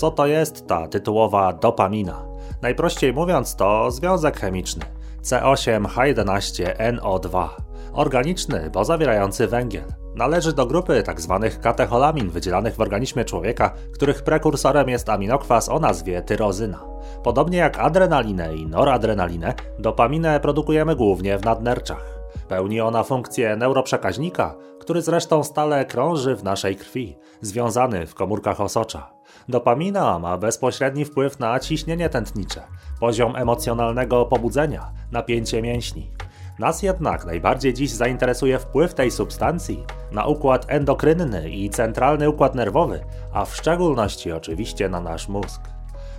Co to jest ta tytułowa dopamina? Najprościej mówiąc, to związek chemiczny C8H11NO2, organiczny, bo zawierający węgiel. Należy do grupy tzw. Tak katecholamin wydzielanych w organizmie człowieka, których prekursorem jest aminokwas o nazwie tyrozyna. Podobnie jak adrenalinę i noradrenalinę, dopaminę produkujemy głównie w nadnerczach. Pełni ona funkcję neuroprzekaźnika, który zresztą stale krąży w naszej krwi, związany w komórkach osocza. Dopamina ma bezpośredni wpływ na ciśnienie tętnicze, poziom emocjonalnego pobudzenia, napięcie mięśni. Nas jednak najbardziej dziś zainteresuje wpływ tej substancji na układ endokrynny i centralny układ nerwowy, a w szczególności oczywiście na nasz mózg.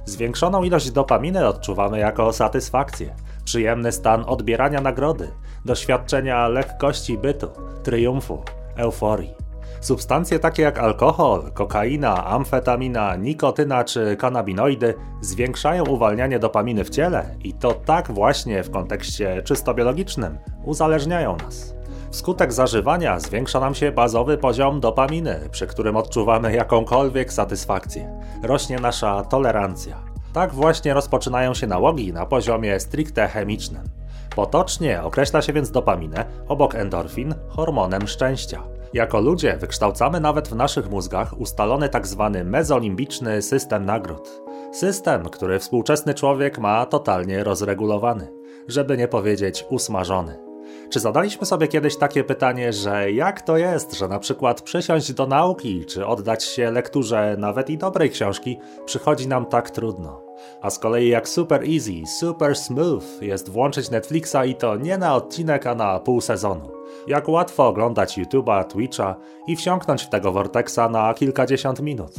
Zwiększoną ilość dopaminy odczuwamy jako satysfakcję, przyjemny stan odbierania nagrody, doświadczenia lekkości bytu, triumfu, euforii. Substancje takie jak alkohol, kokaina, amfetamina, nikotyna czy kanabinoidy zwiększają uwalnianie dopaminy w ciele i to tak właśnie w kontekście czysto biologicznym uzależniają nas. Wskutek zażywania zwiększa nam się bazowy poziom dopaminy, przy którym odczuwamy jakąkolwiek satysfakcję. Rośnie nasza tolerancja. Tak właśnie rozpoczynają się nałogi na poziomie stricte chemicznym. Potocznie określa się więc dopaminę, obok endorfin, hormonem szczęścia. Jako ludzie wykształcamy nawet w naszych mózgach ustalony tzw. Tak mezolimbiczny system nagród. System, który współczesny człowiek ma totalnie rozregulowany, żeby nie powiedzieć usmażony. Czy zadaliśmy sobie kiedyś takie pytanie, że jak to jest, że na przykład przysiąść do nauki, czy oddać się lekturze nawet i dobrej książki, przychodzi nam tak trudno? A z kolei jak super easy, super smooth jest włączyć Netflixa i to nie na odcinek, a na pół sezonu. Jak łatwo oglądać YouTube'a, Twitcha i wsiąknąć w tego Vortexa na kilkadziesiąt minut.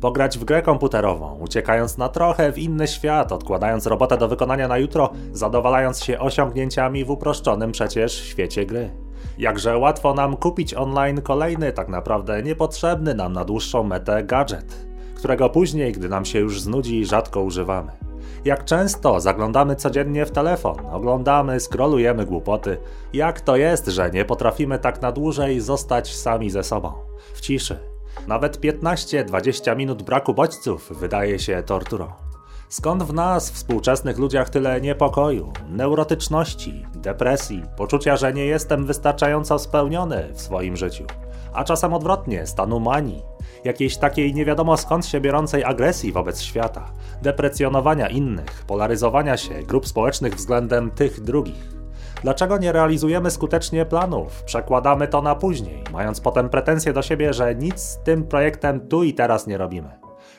Pograć w grę komputerową, uciekając na trochę w inny świat, odkładając robotę do wykonania na jutro, zadowalając się osiągnięciami w uproszczonym przecież świecie gry. Jakże łatwo nam kupić online kolejny, tak naprawdę niepotrzebny nam na dłuższą metę gadżet, którego później, gdy nam się już znudzi, rzadko używamy. Jak często zaglądamy codziennie w telefon, oglądamy, skrolujemy głupoty. Jak to jest, że nie potrafimy tak na dłużej zostać sami ze sobą, w ciszy. Nawet 15-20 minut braku bodźców wydaje się torturą. Skąd w nas, współczesnych ludziach, tyle niepokoju, neurotyczności, depresji, poczucia, że nie jestem wystarczająco spełniony w swoim życiu, a czasem odwrotnie, stanu manii, jakiejś takiej nie wiadomo skąd się biorącej agresji wobec świata, deprecjonowania innych, polaryzowania się grup społecznych względem tych drugich. Dlaczego nie realizujemy skutecznie planów? Przekładamy to na później, mając potem pretensje do siebie, że nic z tym projektem tu i teraz nie robimy.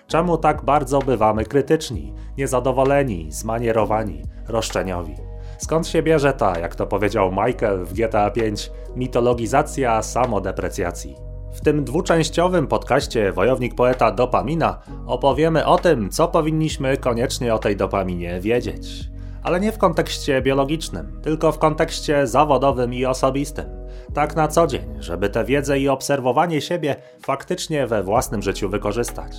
Czemu tak bardzo bywamy krytyczni, niezadowoleni, zmanierowani, roszczeniowi? Skąd się bierze ta, jak to powiedział Michael w GTA 5, mitologizacja samodeprecjacji? W tym dwuczęściowym podcaście Wojownik Poeta Dopamina opowiemy o tym, co powinniśmy koniecznie o tej dopaminie wiedzieć. Ale nie w kontekście biologicznym, tylko w kontekście zawodowym i osobistym. Tak na co dzień, żeby tę wiedzę i obserwowanie siebie faktycznie we własnym życiu wykorzystać.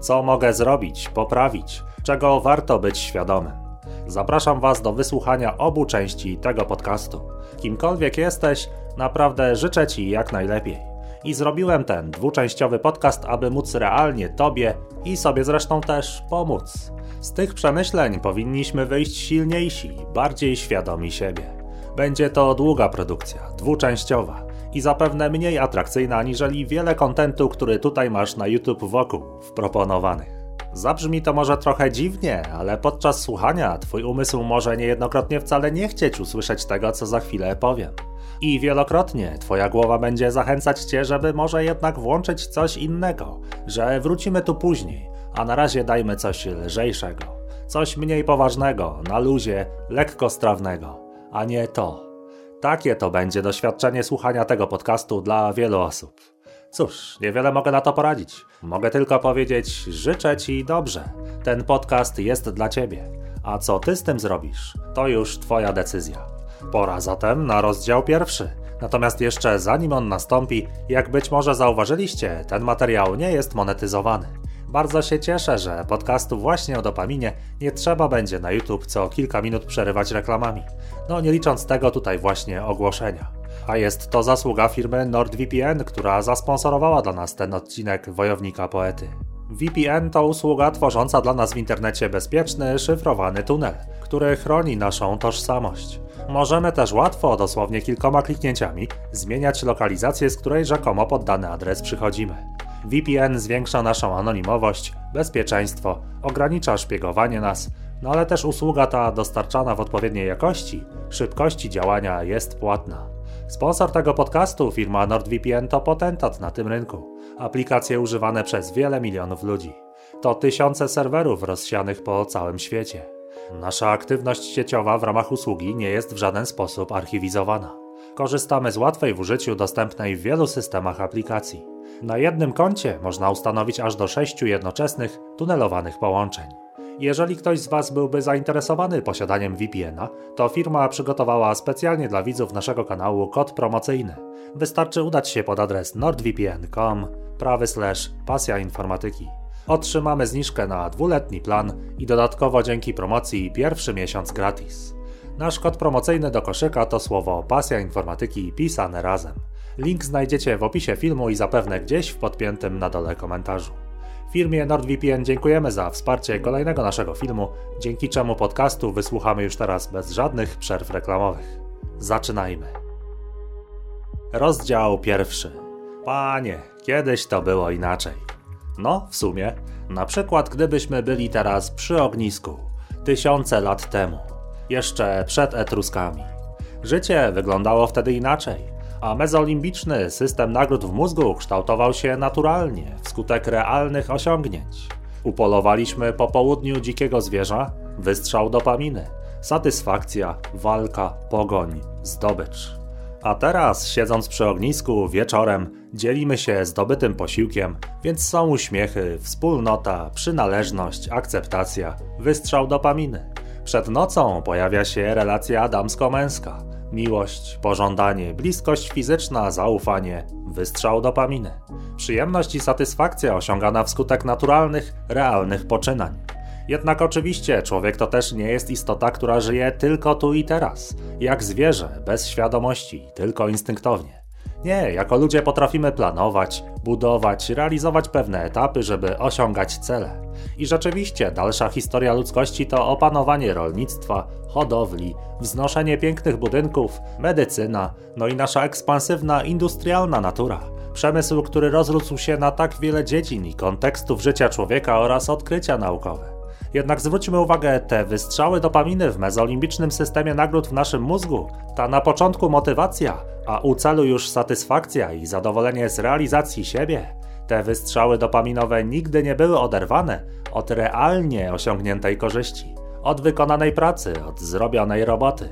Co mogę zrobić, poprawić, czego warto być świadomym. Zapraszam Was do wysłuchania obu części tego podcastu. Kimkolwiek jesteś, naprawdę życzę Ci jak najlepiej i zrobiłem ten dwuczęściowy podcast, aby móc realnie Tobie i sobie zresztą też pomóc. Z tych przemyśleń powinniśmy wyjść silniejsi, bardziej świadomi siebie. Będzie to długa produkcja, dwuczęściowa i zapewne mniej atrakcyjna aniżeli wiele kontentu, który tutaj masz na YouTube wokół, wproponowanych. Zabrzmi to może trochę dziwnie, ale podczas słuchania Twój umysł może niejednokrotnie wcale nie chcieć usłyszeć tego, co za chwilę powiem. I wielokrotnie Twoja głowa będzie zachęcać Cię, żeby może jednak włączyć coś innego, że wrócimy tu później, a na razie dajmy coś lżejszego, coś mniej poważnego, na luzie, lekkostrawnego, a nie to. Takie to będzie doświadczenie słuchania tego podcastu dla wielu osób. Cóż, niewiele mogę na to poradzić. Mogę tylko powiedzieć: życzę Ci dobrze. Ten podcast jest dla Ciebie. A co Ty z tym zrobisz, to już Twoja decyzja. Pora zatem na rozdział pierwszy. Natomiast jeszcze zanim on nastąpi, jak być może zauważyliście, ten materiał nie jest monetyzowany. Bardzo się cieszę, że podcastu właśnie o dopaminie nie trzeba będzie na YouTube co kilka minut przerywać reklamami. No nie licząc tego tutaj właśnie ogłoszenia. A jest to zasługa firmy NordVPN, która zasponsorowała dla nas ten odcinek Wojownika Poety. VPN to usługa tworząca dla nas w internecie bezpieczny, szyfrowany tunel, który chroni naszą tożsamość. Możemy też łatwo, dosłownie kilkoma kliknięciami, zmieniać lokalizację, z której rzekomo pod dany adres przychodzimy. VPN zwiększa naszą anonimowość, bezpieczeństwo, ogranicza szpiegowanie nas, no ale też usługa ta dostarczana w odpowiedniej jakości, szybkości działania jest płatna. Sponsor tego podcastu, firma NordVPN, to potentat na tym rynku. Aplikacje używane przez wiele milionów ludzi. To tysiące serwerów rozsianych po całym świecie. Nasza aktywność sieciowa w ramach usługi nie jest w żaden sposób archiwizowana. Korzystamy z łatwej w użyciu dostępnej w wielu systemach aplikacji. Na jednym koncie można ustanowić aż do sześciu jednoczesnych, tunelowanych połączeń. Jeżeli ktoś z Was byłby zainteresowany posiadaniem VPN-a, to firma przygotowała specjalnie dla widzów naszego kanału kod promocyjny. Wystarczy udać się pod adres nordvpn.com prawy slash pasja informatyki. Otrzymamy zniżkę na dwuletni plan i dodatkowo dzięki promocji pierwszy miesiąc gratis. Nasz kod promocyjny do koszyka to słowo pasja informatyki pisane razem. Link znajdziecie w opisie filmu i zapewne gdzieś w podpiętym na dole komentarzu. Firmie NordVPN dziękujemy za wsparcie kolejnego naszego filmu, dzięki czemu podcastu wysłuchamy już teraz bez żadnych przerw reklamowych. Zaczynajmy. Rozdział pierwszy. Panie, kiedyś to było inaczej. No, w sumie, na przykład gdybyśmy byli teraz przy ognisku, tysiące lat temu, jeszcze przed Etruskami. Życie wyglądało wtedy inaczej a mezolimbiczny system nagród w mózgu kształtował się naturalnie wskutek realnych osiągnięć. Upolowaliśmy po południu dzikiego zwierza, wystrzał dopaminy, satysfakcja, walka, pogoń, zdobycz. A teraz, siedząc przy ognisku wieczorem, dzielimy się zdobytym posiłkiem, więc są uśmiechy, wspólnota, przynależność, akceptacja, wystrzał dopaminy. Przed nocą pojawia się relacja damsko-męska Miłość, pożądanie, bliskość fizyczna, zaufanie, wystrzał dopaminy. Przyjemność i satysfakcja osiągana wskutek naturalnych, realnych poczynań. Jednak oczywiście człowiek to też nie jest istota, która żyje tylko tu i teraz, jak zwierzę, bez świadomości, tylko instynktownie. Nie, jako ludzie potrafimy planować, budować, realizować pewne etapy, żeby osiągać cele. I rzeczywiście dalsza historia ludzkości to opanowanie rolnictwa, hodowli, wznoszenie pięknych budynków, medycyna, no i nasza ekspansywna industrialna natura. Przemysł, który rozrósł się na tak wiele dziedzin i kontekstów życia człowieka oraz odkrycia naukowe. Jednak zwróćmy uwagę, te wystrzały dopaminy w mezolimbicznym systemie nagród w naszym mózgu, ta na początku motywacja, a u celu już satysfakcja i zadowolenie z realizacji siebie, te wystrzały dopaminowe nigdy nie były oderwane od realnie osiągniętej korzyści, od wykonanej pracy, od zrobionej roboty.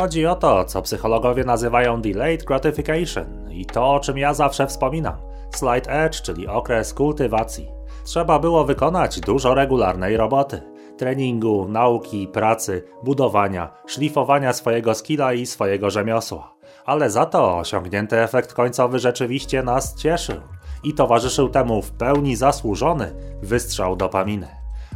Chodzi o to, co psychologowie nazywają delayed gratification i to, o czym ja zawsze wspominam slight edge, czyli okres kultywacji. Trzeba było wykonać dużo regularnej roboty treningu, nauki, pracy, budowania, szlifowania swojego skilla i swojego rzemiosła. Ale za to osiągnięty efekt końcowy rzeczywiście nas cieszył i towarzyszył temu w pełni zasłużony wystrzał dopaminy.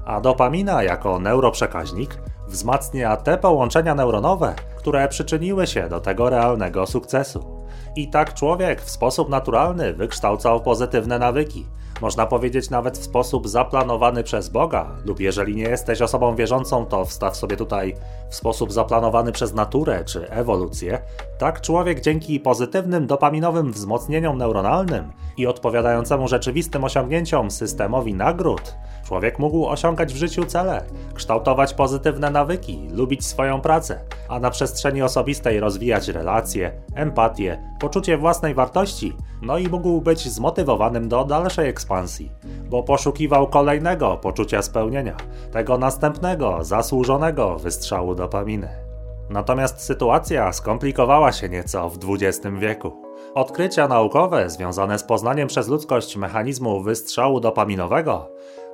A dopamina jako neuroprzekaźnik wzmacnia te połączenia neuronowe, które przyczyniły się do tego realnego sukcesu. I tak człowiek w sposób naturalny wykształcał pozytywne nawyki, można powiedzieć nawet w sposób zaplanowany przez Boga, lub jeżeli nie jesteś osobą wierzącą, to wstaw sobie tutaj w sposób zaplanowany przez naturę czy ewolucję. Tak człowiek dzięki pozytywnym dopaminowym wzmocnieniom neuronalnym i odpowiadającemu rzeczywistym osiągnięciom systemowi nagród, człowiek mógł osiągać w życiu cele, kształtować pozytywne nawyki, lubić swoją pracę, a na przestrzeni osobistej rozwijać relacje, empatię, poczucie własnej wartości, no i mógł być zmotywowanym do dalszej ekspansji, bo poszukiwał kolejnego poczucia spełnienia, tego następnego, zasłużonego wystrzału dopaminy. Natomiast sytuacja skomplikowała się nieco w XX wieku. Odkrycia naukowe związane z poznaniem przez ludzkość mechanizmu wystrzału dopaminowego,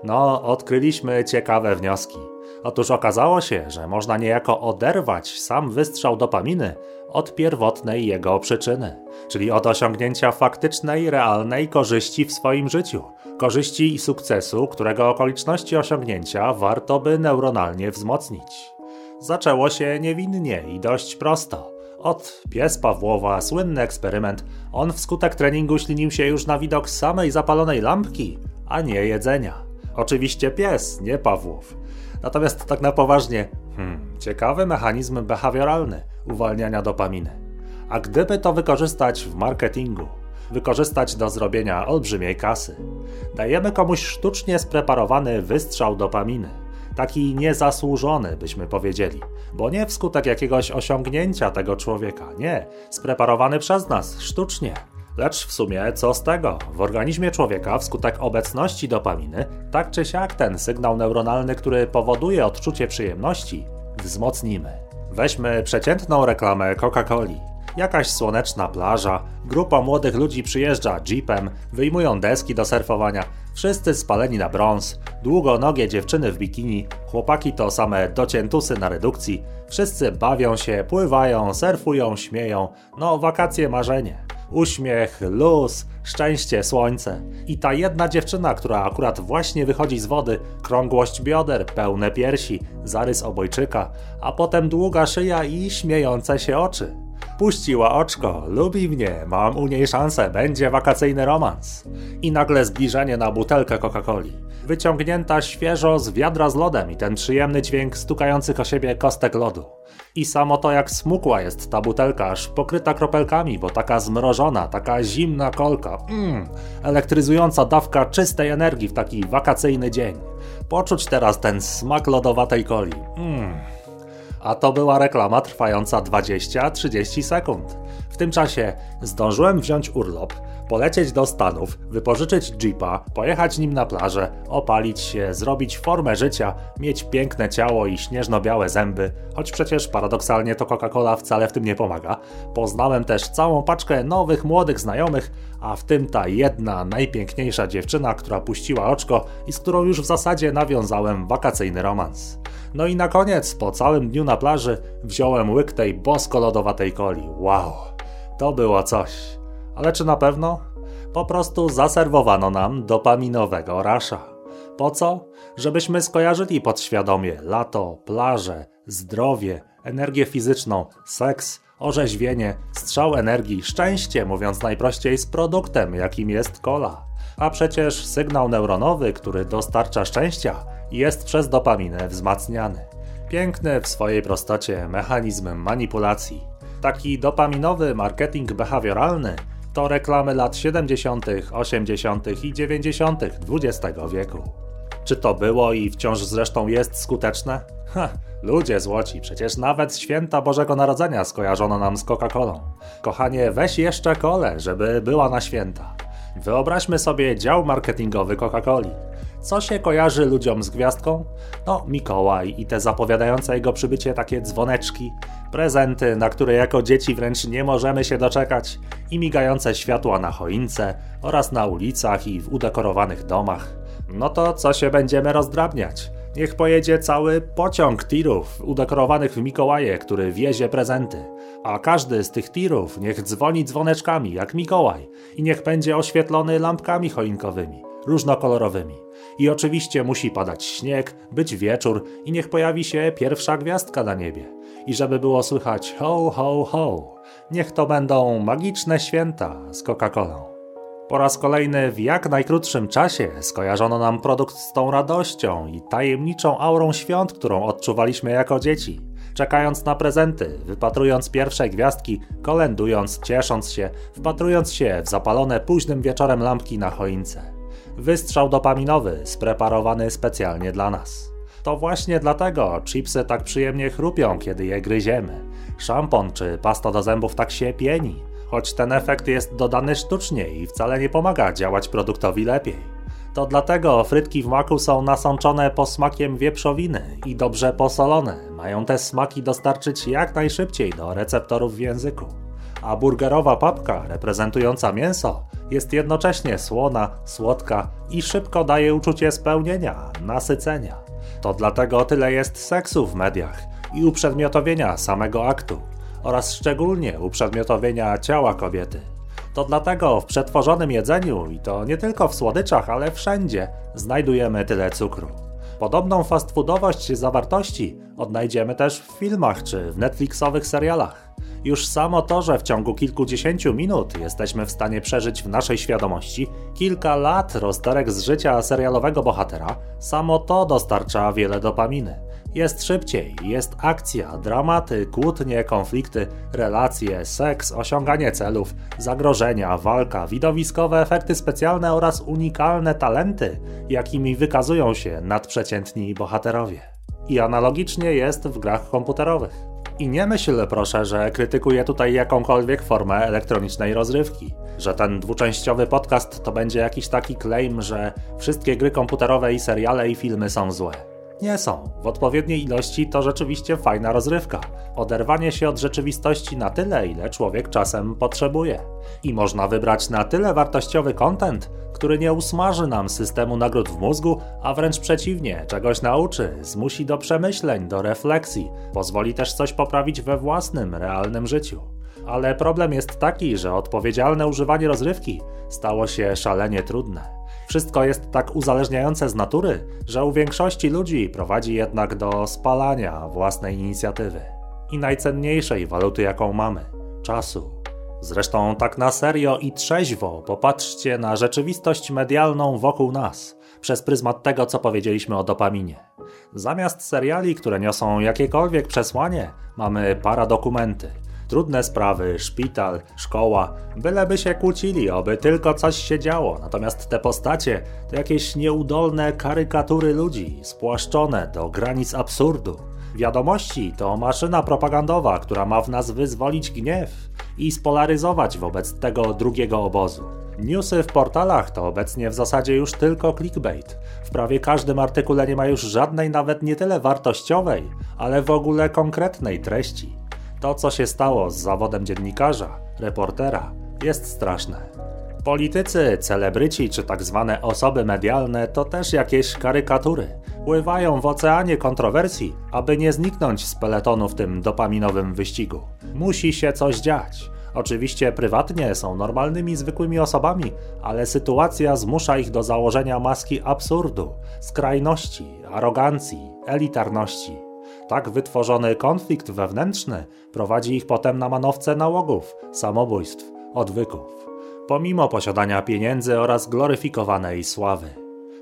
no, odkryliśmy ciekawe wnioski. Otóż okazało się, że można niejako oderwać sam wystrzał dopaminy od pierwotnej jego przyczyny, czyli od osiągnięcia faktycznej, realnej korzyści w swoim życiu, korzyści i sukcesu, którego okoliczności osiągnięcia warto by neuronalnie wzmocnić. Zaczęło się niewinnie i dość prosto. Od pies Pawłowa, słynny eksperyment, on wskutek treningu ślinił się już na widok samej zapalonej lampki, a nie jedzenia. Oczywiście pies, nie Pawłów. Natomiast tak na poważnie, hmm, ciekawy mechanizm behawioralny uwalniania dopaminy. A gdyby to wykorzystać w marketingu, wykorzystać do zrobienia olbrzymiej kasy, dajemy komuś sztucznie spreparowany wystrzał dopaminy. Taki niezasłużony, byśmy powiedzieli, bo nie wskutek jakiegoś osiągnięcia tego człowieka, nie, spreparowany przez nas, sztucznie. Lecz w sumie co z tego? W organizmie człowieka wskutek obecności dopaminy, tak czy siak ten sygnał neuronalny, który powoduje odczucie przyjemności, wzmocnimy. Weźmy przeciętną reklamę Coca-Coli. Jakaś słoneczna plaża, grupa młodych ludzi przyjeżdża jeepem, wyjmują deski do surfowania, wszyscy spaleni na brąz, długonogie dziewczyny w bikini, chłopaki to same dociętusy na redukcji, wszyscy bawią się, pływają, surfują, śmieją, no wakacje marzenie. Uśmiech, luz, szczęście, słońce. I ta jedna dziewczyna, która akurat właśnie wychodzi z wody, krągłość bioder, pełne piersi, zarys obojczyka, a potem długa szyja i śmiejące się oczy. Puściła oczko, lubi mnie, mam u niej szansę, będzie wakacyjny romans. I nagle zbliżenie na butelkę Coca-Coli. Wyciągnięta świeżo z wiadra z lodem i ten przyjemny dźwięk stukających o siebie kostek lodu. I samo to jak smukła jest ta butelka, aż pokryta kropelkami, bo taka zmrożona, taka zimna kolka. Mmm, elektryzująca dawka czystej energii w taki wakacyjny dzień. Poczuć teraz ten smak lodowatej coli. Mmm. A to była reklama trwająca 20-30 sekund. W tym czasie zdążyłem wziąć urlop, polecieć do Stanów, wypożyczyć jeepa, pojechać nim na plażę, opalić się, zrobić formę życia, mieć piękne ciało i śnieżno-białe zęby, choć przecież paradoksalnie to Coca-Cola wcale w tym nie pomaga. Poznałem też całą paczkę nowych, młodych znajomych, a w tym ta jedna najpiękniejsza dziewczyna, która puściła oczko i z którą już w zasadzie nawiązałem wakacyjny romans. No i na koniec, po całym dniu na plaży, wziąłem łyk tej bosko-lodowatej coli. Wow, to było coś. Ale czy na pewno? Po prostu zaserwowano nam dopaminowego rasza. Po co? Żebyśmy skojarzyli podświadomie lato, plaże, zdrowie, energię fizyczną, seks, orzeźwienie, strzał energii, szczęście, mówiąc najprościej, z produktem, jakim jest kola. A przecież sygnał neuronowy, który dostarcza szczęścia, jest przez dopaminę wzmacniany. Piękny w swojej prostocie mechanizm manipulacji. Taki dopaminowy marketing behawioralny to reklamy lat 70., 80. i 90. XX wieku. Czy to było i wciąż zresztą jest skuteczne? Ha, ludzie złoci, przecież nawet święta Bożego Narodzenia skojarzono nam z Coca-Colą. Kochanie, weź jeszcze kole, żeby była na święta. Wyobraźmy sobie dział marketingowy Coca-Coli. Co się kojarzy ludziom z gwiazdką? No, Mikołaj i te zapowiadające jego przybycie takie dzwoneczki, prezenty, na które jako dzieci wręcz nie możemy się doczekać, i migające światła na choince oraz na ulicach i w udekorowanych domach. No to co się będziemy rozdrabniać? Niech pojedzie cały pociąg tirów udekorowanych w Mikołaje, który wiezie prezenty. A każdy z tych tirów niech dzwoni dzwoneczkami jak Mikołaj i niech będzie oświetlony lampkami choinkowymi, różnokolorowymi. I oczywiście musi padać śnieg, być wieczór i niech pojawi się pierwsza gwiazdka na niebie. I żeby było słychać ho, ho, ho. Niech to będą magiczne święta z Coca-Colą. Po raz kolejny w jak najkrótszym czasie skojarzono nam produkt z tą radością i tajemniczą aurą świąt, którą odczuwaliśmy jako dzieci. Czekając na prezenty, wypatrując pierwsze gwiazdki, kolendując, ciesząc się, wpatrując się w zapalone późnym wieczorem lampki na choince. Wystrzał dopaminowy, spreparowany specjalnie dla nas. To właśnie dlatego chipsy tak przyjemnie chrupią, kiedy je gryziemy. Szampon czy pasta do zębów tak się pieni choć ten efekt jest dodany sztucznie i wcale nie pomaga działać produktowi lepiej. To dlatego frytki w maku są nasączone posmakiem wieprzowiny i dobrze posolone. Mają te smaki dostarczyć jak najszybciej do receptorów w języku. A burgerowa papka, reprezentująca mięso, jest jednocześnie słona, słodka i szybko daje uczucie spełnienia, nasycenia. To dlatego tyle jest seksu w mediach i uprzedmiotowienia samego aktu oraz szczególnie uprzedmiotowienia ciała kobiety. To dlatego w przetworzonym jedzeniu, i to nie tylko w słodyczach, ale wszędzie, znajdujemy tyle cukru. Podobną fast foodowość zawartości odnajdziemy też w filmach czy w Netflixowych serialach. Już samo to, że w ciągu kilkudziesięciu minut jesteśmy w stanie przeżyć w naszej świadomości kilka lat rozterek z życia serialowego bohatera, samo to dostarcza wiele dopaminy. Jest szybciej, jest akcja, dramaty, kłótnie, konflikty, relacje, seks, osiąganie celów, zagrożenia, walka, widowiskowe efekty specjalne oraz unikalne talenty, jakimi wykazują się nadprzeciętni bohaterowie. I analogicznie jest w grach komputerowych. I nie myśl proszę, że krytykuję tutaj jakąkolwiek formę elektronicznej rozrywki, że ten dwuczęściowy podcast to będzie jakiś taki claim, że wszystkie gry komputerowe i seriale i filmy są złe. Nie są. W odpowiedniej ilości to rzeczywiście fajna rozrywka. Oderwanie się od rzeczywistości na tyle, ile człowiek czasem potrzebuje. I można wybrać na tyle wartościowy content, który nie usmaży nam systemu nagród w mózgu, a wręcz przeciwnie, czegoś nauczy, zmusi do przemyśleń, do refleksji, pozwoli też coś poprawić we własnym, realnym życiu. Ale problem jest taki, że odpowiedzialne używanie rozrywki stało się szalenie trudne. Wszystko jest tak uzależniające z natury, że u większości ludzi prowadzi jednak do spalania własnej inicjatywy i najcenniejszej waluty, jaką mamy czasu. Zresztą tak na serio i trzeźwo popatrzcie na rzeczywistość medialną wokół nas przez pryzmat tego, co powiedzieliśmy o dopaminie. Zamiast seriali, które niosą jakiekolwiek przesłanie, mamy paradokumenty, Trudne sprawy, szpital, szkoła, byleby się kłócili, oby tylko coś się działo. Natomiast te postacie to jakieś nieudolne karykatury ludzi, spłaszczone do granic absurdu. Wiadomości to maszyna propagandowa, która ma w nas wyzwolić gniew i spolaryzować wobec tego drugiego obozu. Newsy w portalach to obecnie w zasadzie już tylko clickbait. W prawie każdym artykule nie ma już żadnej nawet nie tyle wartościowej, ale w ogóle konkretnej treści. To, co się stało z zawodem dziennikarza, reportera, jest straszne. Politycy, celebryci czy tak zwane osoby medialne to też jakieś karykatury. Pływają w oceanie kontrowersji, aby nie zniknąć z peletonu w tym dopaminowym wyścigu. Musi się coś dziać. Oczywiście prywatnie są normalnymi, zwykłymi osobami, ale sytuacja zmusza ich do założenia maski absurdu, skrajności, arogancji, elitarności. Tak wytworzony konflikt wewnętrzny prowadzi ich potem na manowce nałogów, samobójstw, odwyków. Pomimo posiadania pieniędzy oraz gloryfikowanej sławy.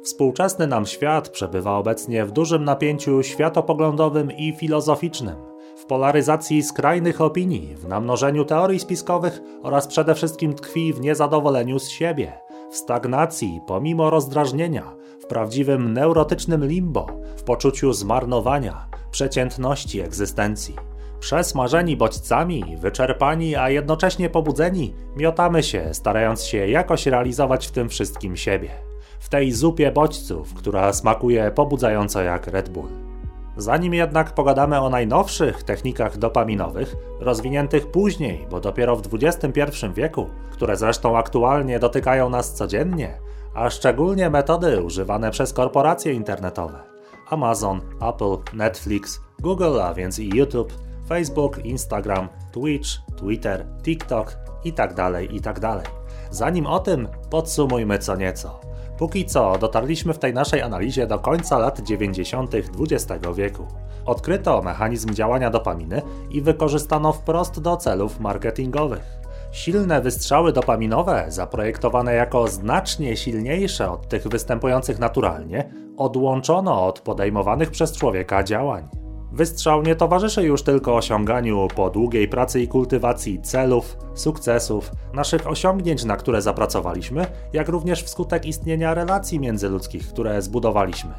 Współczesny nam świat przebywa obecnie w dużym napięciu światopoglądowym i filozoficznym, w polaryzacji skrajnych opinii, w namnożeniu teorii spiskowych oraz przede wszystkim tkwi w niezadowoleniu z siebie, w stagnacji pomimo rozdrażnienia, w prawdziwym neurotycznym limbo, w poczuciu zmarnowania, przeciętności egzystencji. Przesmażeni bodźcami, wyczerpani, a jednocześnie pobudzeni, miotamy się, starając się jakoś realizować w tym wszystkim siebie. W tej zupie bodźców, która smakuje pobudzająco jak Red Bull. Zanim jednak pogadamy o najnowszych technikach dopaminowych, rozwiniętych później, bo dopiero w XXI wieku, które zresztą aktualnie dotykają nas codziennie, a szczególnie metody używane przez korporacje internetowe, Amazon, Apple, Netflix, Google, a więc i YouTube, Facebook, Instagram, Twitch, Twitter, TikTok itd. Tak itd. Tak Zanim o tym, podsumujmy co nieco. Póki co dotarliśmy w tej naszej analizie do końca lat 90. XX wieku. Odkryto mechanizm działania dopaminy i wykorzystano wprost do celów marketingowych. Silne wystrzały dopaminowe, zaprojektowane jako znacznie silniejsze od tych występujących naturalnie, odłączono od podejmowanych przez człowieka działań. Wystrzał nie towarzyszy już tylko osiąganiu po długiej pracy i kultywacji celów, sukcesów, naszych osiągnięć, na które zapracowaliśmy, jak również wskutek istnienia relacji międzyludzkich, które zbudowaliśmy.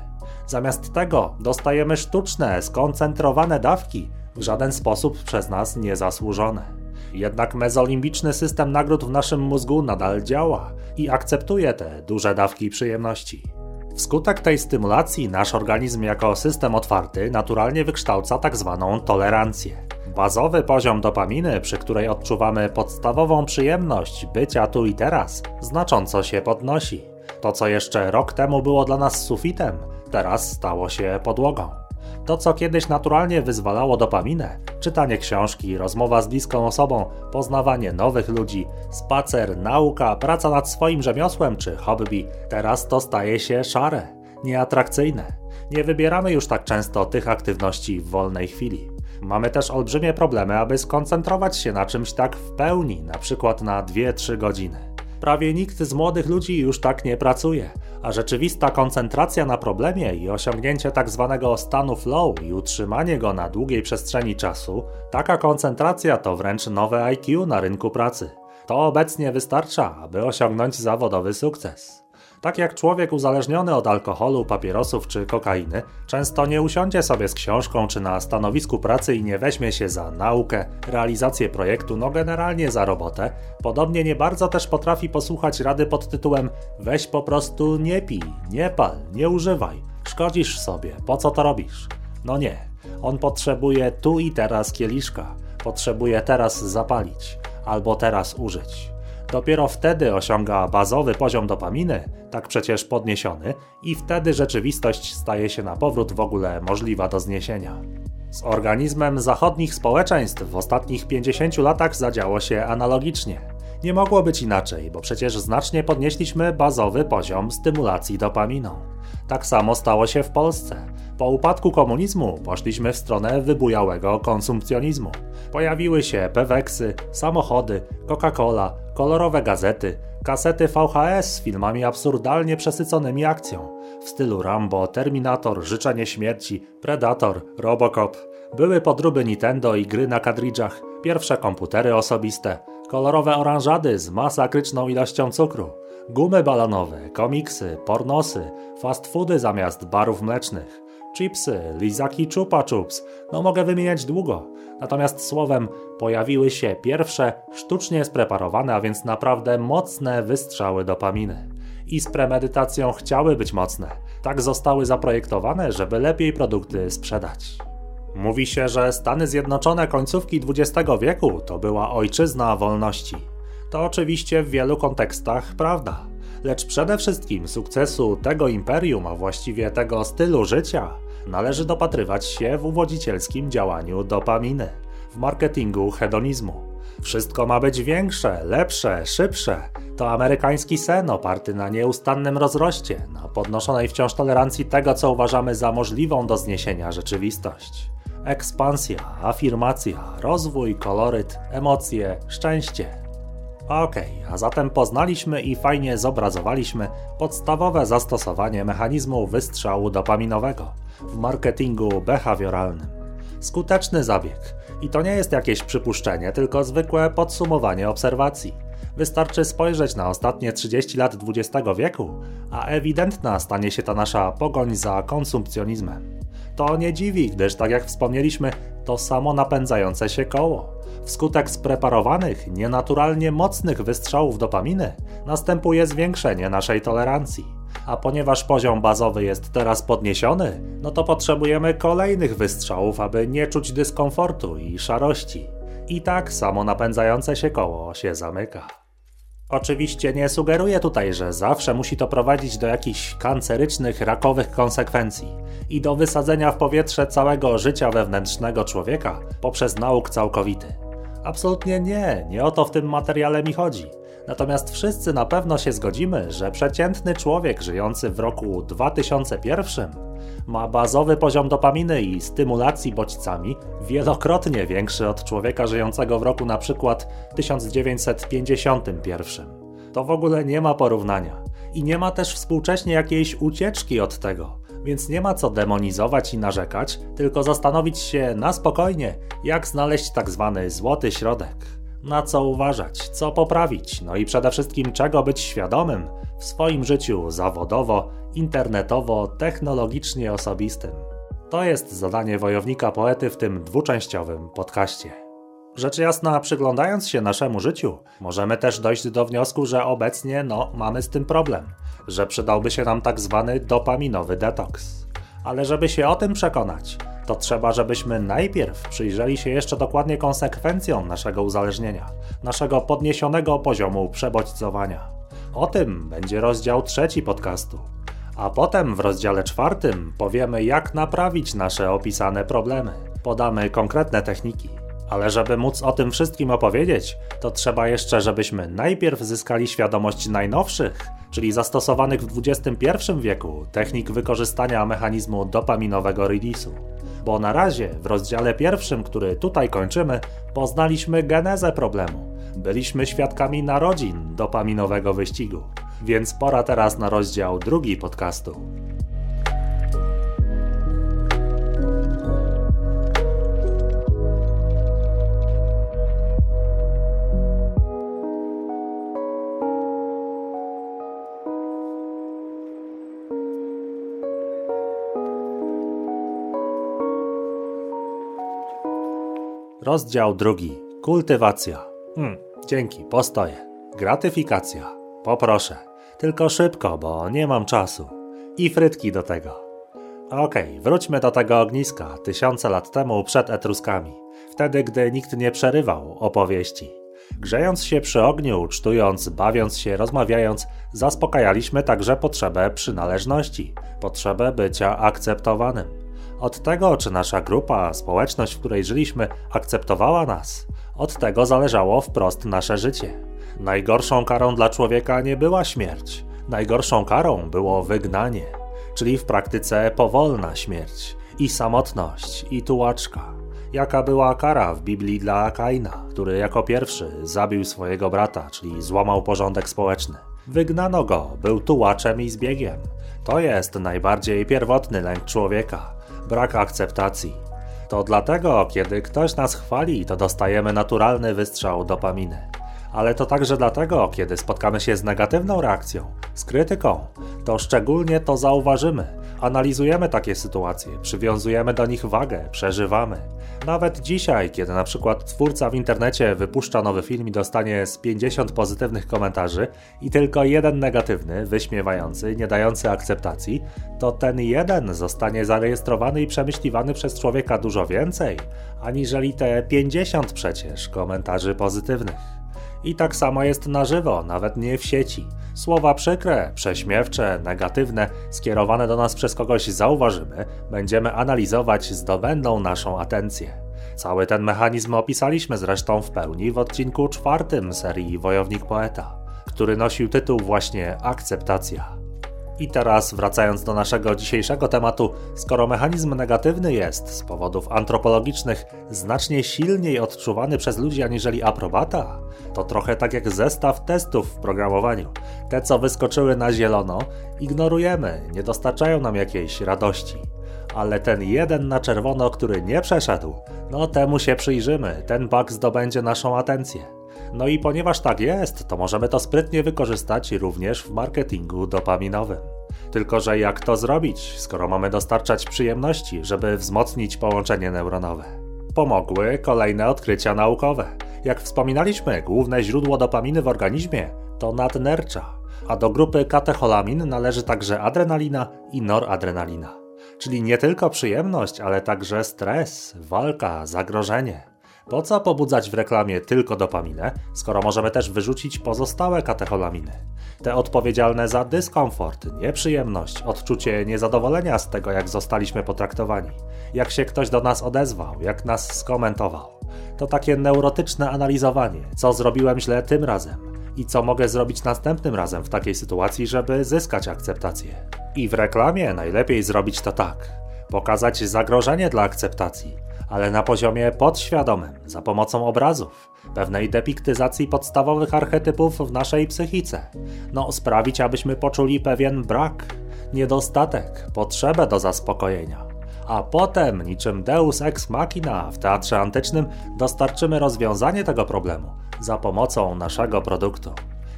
Zamiast tego dostajemy sztuczne, skoncentrowane dawki, w żaden sposób przez nas niezasłużone. Jednak mezolimbiczny system nagród w naszym mózgu nadal działa i akceptuje te duże dawki przyjemności. Wskutek tej stymulacji nasz organizm jako system otwarty naturalnie wykształca. Tak tolerancję. Bazowy poziom dopaminy, przy której odczuwamy podstawową przyjemność bycia tu i teraz, znacząco się podnosi. To, co jeszcze rok temu było dla nas sufitem, teraz stało się podłogą. To, co kiedyś naturalnie wyzwalało dopaminę, czytanie książki, rozmowa z bliską osobą, poznawanie nowych ludzi, spacer, nauka, praca nad swoim rzemiosłem czy hobby, teraz to staje się szare, nieatrakcyjne. Nie wybieramy już tak często tych aktywności w wolnej chwili. Mamy też olbrzymie problemy, aby skoncentrować się na czymś tak w pełni, na przykład na 2-3 godziny. Prawie nikt z młodych ludzi już tak nie pracuje, a rzeczywista koncentracja na problemie i osiągnięcie tak zwanego stanu flow i utrzymanie go na długiej przestrzeni czasu, taka koncentracja to wręcz nowe IQ na rynku pracy. To obecnie wystarcza, aby osiągnąć zawodowy sukces. Tak jak człowiek uzależniony od alkoholu, papierosów czy kokainy, często nie usiądzie sobie z książką czy na stanowisku pracy i nie weźmie się za naukę, realizację projektu, no generalnie za robotę, podobnie nie bardzo też potrafi posłuchać rady pod tytułem weź po prostu nie pij, nie pal, nie używaj, szkodzisz sobie, po co to robisz? No nie, on potrzebuje tu i teraz kieliszka, potrzebuje teraz zapalić albo teraz użyć. Dopiero wtedy osiąga bazowy poziom dopaminy, tak przecież podniesiony, i wtedy rzeczywistość staje się na powrót w ogóle możliwa do zniesienia. Z organizmem zachodnich społeczeństw w ostatnich 50 latach zadziało się analogicznie. Nie mogło być inaczej, bo przecież znacznie podnieśliśmy bazowy poziom stymulacji dopaminą. Tak samo stało się w Polsce. Po upadku komunizmu poszliśmy w stronę wybujałego konsumpcjonizmu. Pojawiły się peweksy, samochody, Coca-Cola, kolorowe gazety, kasety VHS z filmami absurdalnie przesyconymi akcją w stylu Rambo, Terminator, Życzenie Śmierci, Predator, Robocop. Były podróby Nintendo i gry na kadridżach, pierwsze komputery osobiste, kolorowe oranżady z masakryczną ilością cukru, gumy balonowe, komiksy, pornosy, fast foody zamiast barów mlecznych, chipsy, lizaki chupa chups, no mogę wymieniać długo. Natomiast słowem pojawiły się pierwsze sztucznie spreparowane, a więc naprawdę mocne wystrzały dopaminy. I z premedytacją chciały być mocne. Tak zostały zaprojektowane, żeby lepiej produkty sprzedać. Mówi się, że Stany Zjednoczone końcówki XX wieku to była ojczyzna wolności. To oczywiście w wielu kontekstach prawda. Lecz przede wszystkim sukcesu tego imperium, a właściwie tego stylu życia, należy dopatrywać się w uwodzicielskim działaniu dopaminy, w marketingu hedonizmu. Wszystko ma być większe, lepsze, szybsze. To amerykański sen oparty na nieustannym rozroście, na podnoszonej wciąż tolerancji tego, co uważamy za możliwą do zniesienia rzeczywistość. Ekspansja, afirmacja, rozwój, koloryt, emocje, szczęście. Okay, a zatem poznaliśmy i fajnie zobrazowaliśmy podstawowe zastosowanie mechanizmu wystrzału dopaminowego w marketingu behawioralnym. Skuteczny zabieg. I to nie jest jakieś przypuszczenie, tylko zwykłe podsumowanie obserwacji. Wystarczy spojrzeć na ostatnie 30 lat XX wieku, a ewidentna stanie się ta nasza pogoń za konsumpcjonizmem. To nie dziwi, gdyż tak jak wspomnieliśmy, to samo napędzające się koło. Wskutek spreparowanych, nienaturalnie mocnych wystrzałów dopaminy następuje zwiększenie naszej tolerancji. A ponieważ poziom bazowy jest teraz podniesiony, no to potrzebujemy kolejnych wystrzałów, aby nie czuć dyskomfortu i szarości. I tak samo napędzające się koło się zamyka. Oczywiście nie sugeruję tutaj, że zawsze musi to prowadzić do jakichś kancerycznych, rakowych konsekwencji i do wysadzenia w powietrze całego życia wewnętrznego człowieka poprzez nauk całkowity. Absolutnie nie, nie o to w tym materiale mi chodzi. Natomiast wszyscy na pewno się zgodzimy, że przeciętny człowiek żyjący w roku 2001 ma bazowy poziom dopaminy i stymulacji bodźcami wielokrotnie większy od człowieka żyjącego w roku na przykład 1951. To w ogóle nie ma porównania. I nie ma też współcześnie jakiejś ucieczki od tego więc nie ma co demonizować i narzekać, tylko zastanowić się na spokojnie, jak znaleźć tak zwany złoty środek. Na co uważać, co poprawić, no i przede wszystkim czego być świadomym w swoim życiu zawodowo, internetowo, technologicznie osobistym. To jest zadanie wojownika poety w tym dwuczęściowym podcaście. Rzecz jasna, przyglądając się naszemu życiu, możemy też dojść do wniosku, że obecnie no, mamy z tym problem że przydałby się nam tak zwany dopaminowy detoks. Ale żeby się o tym przekonać, to trzeba, żebyśmy najpierw przyjrzeli się jeszcze dokładnie konsekwencjom naszego uzależnienia, naszego podniesionego poziomu przebodźcowania. O tym będzie rozdział trzeci podcastu. A potem w rozdziale czwartym powiemy, jak naprawić nasze opisane problemy. Podamy konkretne techniki. Ale żeby móc o tym wszystkim opowiedzieć, to trzeba jeszcze, żebyśmy najpierw zyskali świadomość najnowszych, czyli zastosowanych w XXI wieku technik wykorzystania mechanizmu dopaminowego release'u. bo na razie w rozdziale pierwszym, który tutaj kończymy, poznaliśmy genezę problemu. Byliśmy świadkami narodzin dopaminowego wyścigu, więc pora teraz na rozdział drugi podcastu. Rozdział drugi. Kultywacja. Hmm, dzięki, postoję. Gratyfikacja. Poproszę. Tylko szybko, bo nie mam czasu. I frytki do tego. Okej, okay, wróćmy do tego ogniska tysiące lat temu przed Etruskami. Wtedy, gdy nikt nie przerywał opowieści. Grzejąc się przy ogniu, ucztując, bawiąc się, rozmawiając, zaspokajaliśmy także potrzebę przynależności, potrzebę bycia akceptowanym. Od tego, czy nasza grupa, społeczność, w której żyliśmy, akceptowała nas, od tego zależało wprost nasze życie. Najgorszą karą dla człowieka nie była śmierć, najgorszą karą było wygnanie, czyli w praktyce powolna śmierć, i samotność, i tułaczka. Jaka była kara w Biblii dla Kaina, który jako pierwszy zabił swojego brata, czyli złamał porządek społeczny? Wygnano go, był tułaczem i zbiegiem. To jest najbardziej pierwotny lęk człowieka brak akceptacji. To dlatego, kiedy ktoś nas chwali, to dostajemy naturalny wystrzał dopaminy. Ale to także dlatego, kiedy spotkamy się z negatywną reakcją, z krytyką, to szczególnie to zauważymy, Analizujemy takie sytuacje, przywiązujemy do nich wagę, przeżywamy. Nawet dzisiaj, kiedy na przykład twórca w internecie wypuszcza nowy film i dostanie z 50 pozytywnych komentarzy i tylko jeden negatywny, wyśmiewający, nie dający akceptacji, to ten jeden zostanie zarejestrowany i przemyśliwany przez człowieka dużo więcej, aniżeli te 50 przecież komentarzy pozytywnych. I tak samo jest na żywo, nawet nie w sieci. Słowa przykre, prześmiewcze, negatywne, skierowane do nas przez kogoś zauważymy, będziemy analizować, zdobędą naszą atencję. Cały ten mechanizm opisaliśmy zresztą w pełni w odcinku czwartym serii Wojownik Poeta, który nosił tytuł właśnie Akceptacja. I teraz wracając do naszego dzisiejszego tematu, skoro mechanizm negatywny jest z powodów antropologicznych znacznie silniej odczuwany przez ludzi aniżeli aprobata, to trochę tak jak zestaw testów w programowaniu. Te, co wyskoczyły na zielono, ignorujemy, nie dostarczają nam jakiejś radości. Ale ten jeden na czerwono, który nie przeszedł, no temu się przyjrzymy, ten bug zdobędzie naszą atencję. No i ponieważ tak jest, to możemy to sprytnie wykorzystać również w marketingu dopaminowym. Tylko, że jak to zrobić, skoro mamy dostarczać przyjemności, żeby wzmocnić połączenie neuronowe? Pomogły kolejne odkrycia naukowe. Jak wspominaliśmy, główne źródło dopaminy w organizmie to nadnercza, a do grupy katecholamin należy także adrenalina i noradrenalina. Czyli nie tylko przyjemność, ale także stres, walka, zagrożenie. Po co pobudzać w reklamie tylko dopaminę, skoro możemy też wyrzucić pozostałe katecholaminy? Te odpowiedzialne za dyskomfort, nieprzyjemność, odczucie niezadowolenia z tego, jak zostaliśmy potraktowani, jak się ktoś do nas odezwał, jak nas skomentował. To takie neurotyczne analizowanie, co zrobiłem źle tym razem i co mogę zrobić następnym razem w takiej sytuacji, żeby zyskać akceptację. I w reklamie najlepiej zrobić to tak: pokazać zagrożenie dla akceptacji ale na poziomie podświadomym, za pomocą obrazów, pewnej depiktyzacji podstawowych archetypów w naszej psychice. No, sprawić, abyśmy poczuli pewien brak, niedostatek, potrzebę do zaspokojenia. A potem, niczym Deus ex machina w teatrze antycznym, dostarczymy rozwiązanie tego problemu za pomocą naszego produktu.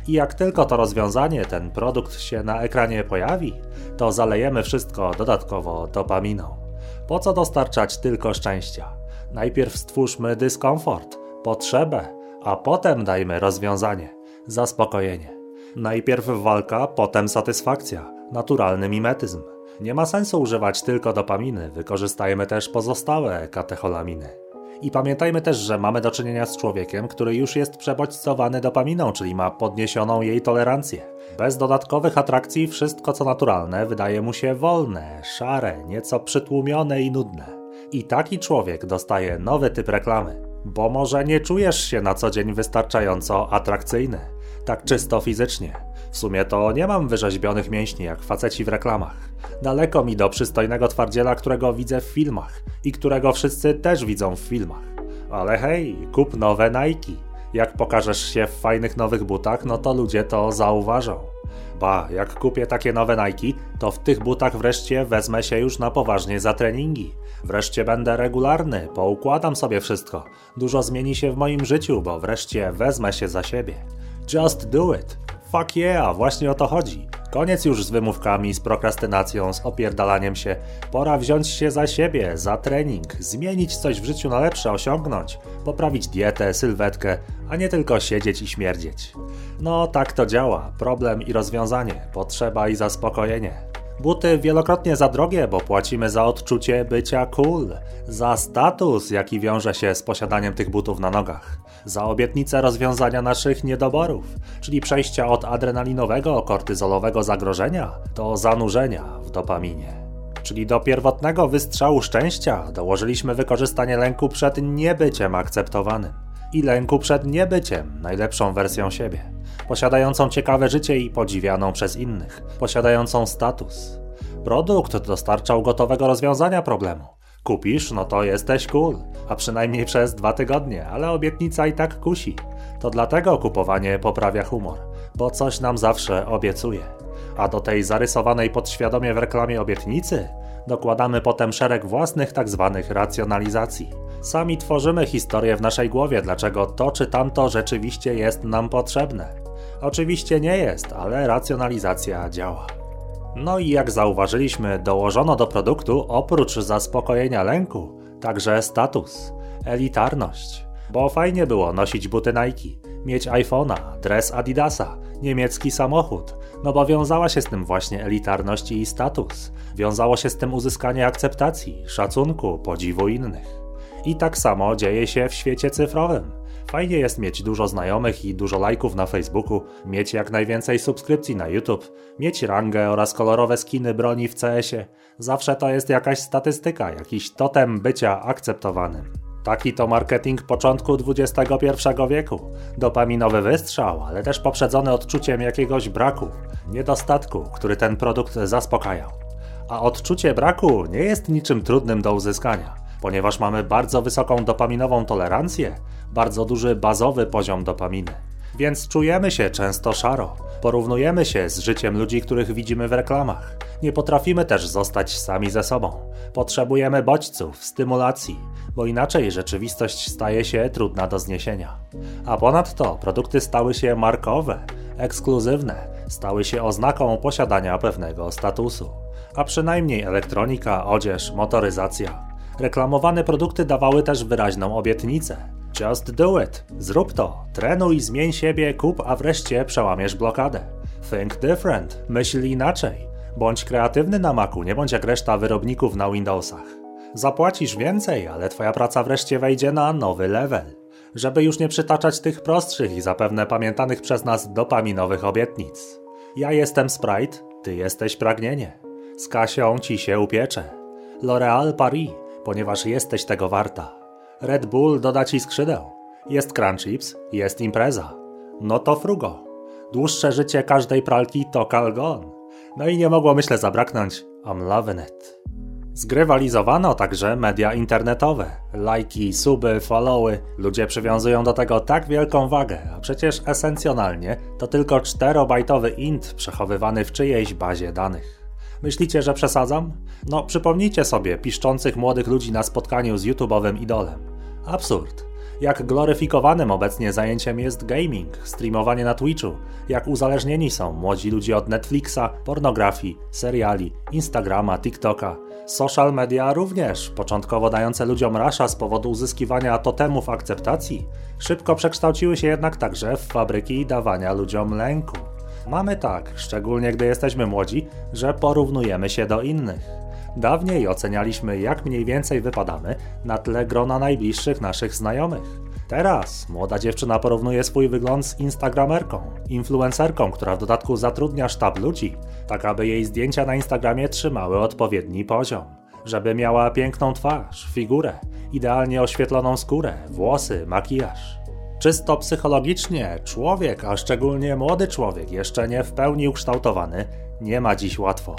I jak tylko to rozwiązanie, ten produkt się na ekranie pojawi, to zalejemy wszystko dodatkowo dopaminą. Po co dostarczać tylko szczęścia? Najpierw stwórzmy dyskomfort, potrzebę, a potem dajmy rozwiązanie, zaspokojenie. Najpierw walka, potem satysfakcja, naturalny mimetyzm. Nie ma sensu używać tylko dopaminy, wykorzystajmy też pozostałe katecholaminy. I pamiętajmy też, że mamy do czynienia z człowiekiem, który już jest przebodźcowany dopaminą, czyli ma podniesioną jej tolerancję. Bez dodatkowych atrakcji wszystko co naturalne wydaje mu się wolne, szare, nieco przytłumione i nudne. I taki człowiek dostaje nowy typ reklamy, bo może nie czujesz się na co dzień wystarczająco atrakcyjny. Tak czysto fizycznie. W sumie to nie mam wyrzeźbionych mięśni jak faceci w reklamach. Daleko mi do przystojnego twardziela, którego widzę w filmach i którego wszyscy też widzą w filmach. Ale hej, kup nowe Nike. Jak pokażesz się w fajnych nowych butach, no to ludzie to zauważą. Ba, jak kupię takie nowe Nike, to w tych butach wreszcie wezmę się już na poważnie za treningi. Wreszcie będę regularny, poukładam sobie wszystko. Dużo zmieni się w moim życiu, bo wreszcie wezmę się za siebie. Just do it. Fuck yeah, właśnie o to chodzi. Koniec już z wymówkami, z prokrastynacją, z opierdalaniem się. Pora wziąć się za siebie, za trening, zmienić coś w życiu na lepsze, osiągnąć, poprawić dietę, sylwetkę, a nie tylko siedzieć i śmierdzieć. No tak to działa. Problem i rozwiązanie, potrzeba i zaspokojenie. Buty wielokrotnie za drogie, bo płacimy za odczucie bycia cool, za status, jaki wiąże się z posiadaniem tych butów na nogach, za obietnicę rozwiązania naszych niedoborów, czyli przejścia od adrenalinowego, kortyzolowego zagrożenia do zanurzenia w dopaminie. Czyli do pierwotnego wystrzału szczęścia dołożyliśmy wykorzystanie lęku przed niebyciem akceptowanym i lęku przed niebyciem najlepszą wersją siebie posiadającą ciekawe życie i podziwianą przez innych, posiadającą status. Produkt dostarczał gotowego rozwiązania problemu. Kupisz, no to jesteś cool, a przynajmniej przez dwa tygodnie, ale obietnica i tak kusi. To dlatego kupowanie poprawia humor, bo coś nam zawsze obiecuje. A do tej zarysowanej podświadomie w reklamie obietnicy dokładamy potem szereg własnych. Tak racjonalizacji. Sami tworzymy historię w naszej głowie, dlaczego to czy tamto rzeczywiście jest nam potrzebne. Oczywiście nie jest, ale racjonalizacja działa. No i jak zauważyliśmy, dołożono do produktu oprócz zaspokojenia lęku także status, elitarność. Bo fajnie było nosić buty Nike, mieć iPhone'a, dres Adidasa, niemiecki samochód, no bo wiązała się z tym właśnie elitarność i status. Wiązało się z tym uzyskanie akceptacji, szacunku, podziwu innych. I tak samo dzieje się w świecie cyfrowym. Fajnie jest mieć dużo znajomych i dużo lajków na Facebooku, mieć jak najwięcej subskrypcji na YouTube, mieć rangę oraz kolorowe skiny broni w CS-ie. Zawsze to jest jakaś statystyka, jakiś totem bycia akceptowanym. Taki to marketing początku XXI wieku. Dopaminowy wystrzał, ale też poprzedzony odczuciem jakiegoś braku, niedostatku, który ten produkt zaspokajał. A odczucie braku nie jest niczym trudnym do uzyskania ponieważ mamy bardzo wysoką dopaminową tolerancję, bardzo duży bazowy poziom dopaminy. Więc czujemy się często szaro. Porównujemy się z życiem ludzi, których widzimy w reklamach. Nie potrafimy też zostać sami ze sobą. Potrzebujemy bodźców, stymulacji, bo inaczej rzeczywistość staje się trudna do zniesienia. A ponadto produkty stały się markowe, ekskluzywne, stały się oznaką posiadania pewnego statusu. A przynajmniej elektronika, odzież, motoryzacja Reklamowane produkty dawały też wyraźną obietnicę. Just do it. Zrób to. Trenuj, zmień siebie, kup, a wreszcie przełamiesz blokadę. Think different. Myśl inaczej. Bądź kreatywny na Macu, nie bądź jak reszta wyrobników na Windowsach. Zapłacisz więcej, ale twoja praca wreszcie wejdzie na nowy level. Żeby już nie przytaczać tych prostszych i zapewne pamiętanych przez nas dopaminowych obietnic. Ja jestem Sprite, ty jesteś pragnienie. Z Kasią ci się upiecze. L'Oréal Paris ponieważ jesteś tego warta. Red Bull doda ci skrzydeł. Jest Crunchips, jest impreza. No to frugo. Dłuższe życie każdej pralki to kalgon. No i nie mogło myślę zabraknąć I'm loving it. Zgrywalizowano także media internetowe. Lajki, suby, followy. Ludzie przywiązują do tego tak wielką wagę, a przecież esencjonalnie to tylko 4-bajtowy int przechowywany w czyjejś bazie danych. Myślicie, że przesadzam? No, przypomnijcie sobie piszczących młodych ludzi na spotkaniu z YouTube'owym idolem. Absurd. Jak gloryfikowanym obecnie zajęciem jest gaming, streamowanie na Twitchu, jak uzależnieni są młodzi ludzie od Netflixa, pornografii, seriali, Instagrama, TikToka. Social media również, początkowo dające ludziom rasza z powodu uzyskiwania totemów akceptacji, szybko przekształciły się jednak także w fabryki dawania ludziom lęku. Mamy tak, szczególnie gdy jesteśmy młodzi, że porównujemy się do innych. Dawniej ocenialiśmy, jak mniej więcej wypadamy na tle grona najbliższych naszych znajomych. Teraz młoda dziewczyna porównuje swój wygląd z instagramerką, influencerką, która w dodatku zatrudnia sztab ludzi, tak aby jej zdjęcia na Instagramie trzymały odpowiedni poziom. Żeby miała piękną twarz, figurę, idealnie oświetloną skórę, włosy, makijaż. Czysto psychologicznie człowiek, a szczególnie młody człowiek, jeszcze nie w pełni ukształtowany, nie ma dziś łatwo.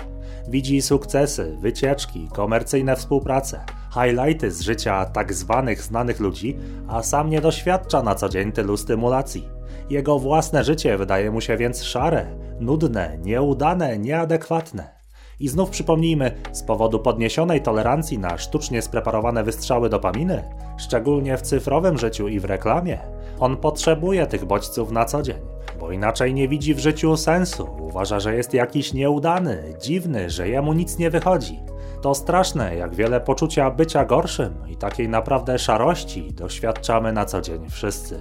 Widzi sukcesy, wycieczki, komercyjne współprace, highlighty z życia tak zwanych znanych ludzi, a sam nie doświadcza na co dzień tylu stymulacji. Jego własne życie wydaje mu się więc szare, nudne, nieudane, nieadekwatne. I znów przypomnijmy, z powodu podniesionej tolerancji na sztucznie spreparowane wystrzały dopaminy, szczególnie w cyfrowym życiu i w reklamie, on potrzebuje tych bodźców na co dzień, bo inaczej nie widzi w życiu sensu, uważa, że jest jakiś nieudany, dziwny, że jemu nic nie wychodzi. To straszne, jak wiele poczucia bycia gorszym i takiej naprawdę szarości doświadczamy na co dzień wszyscy.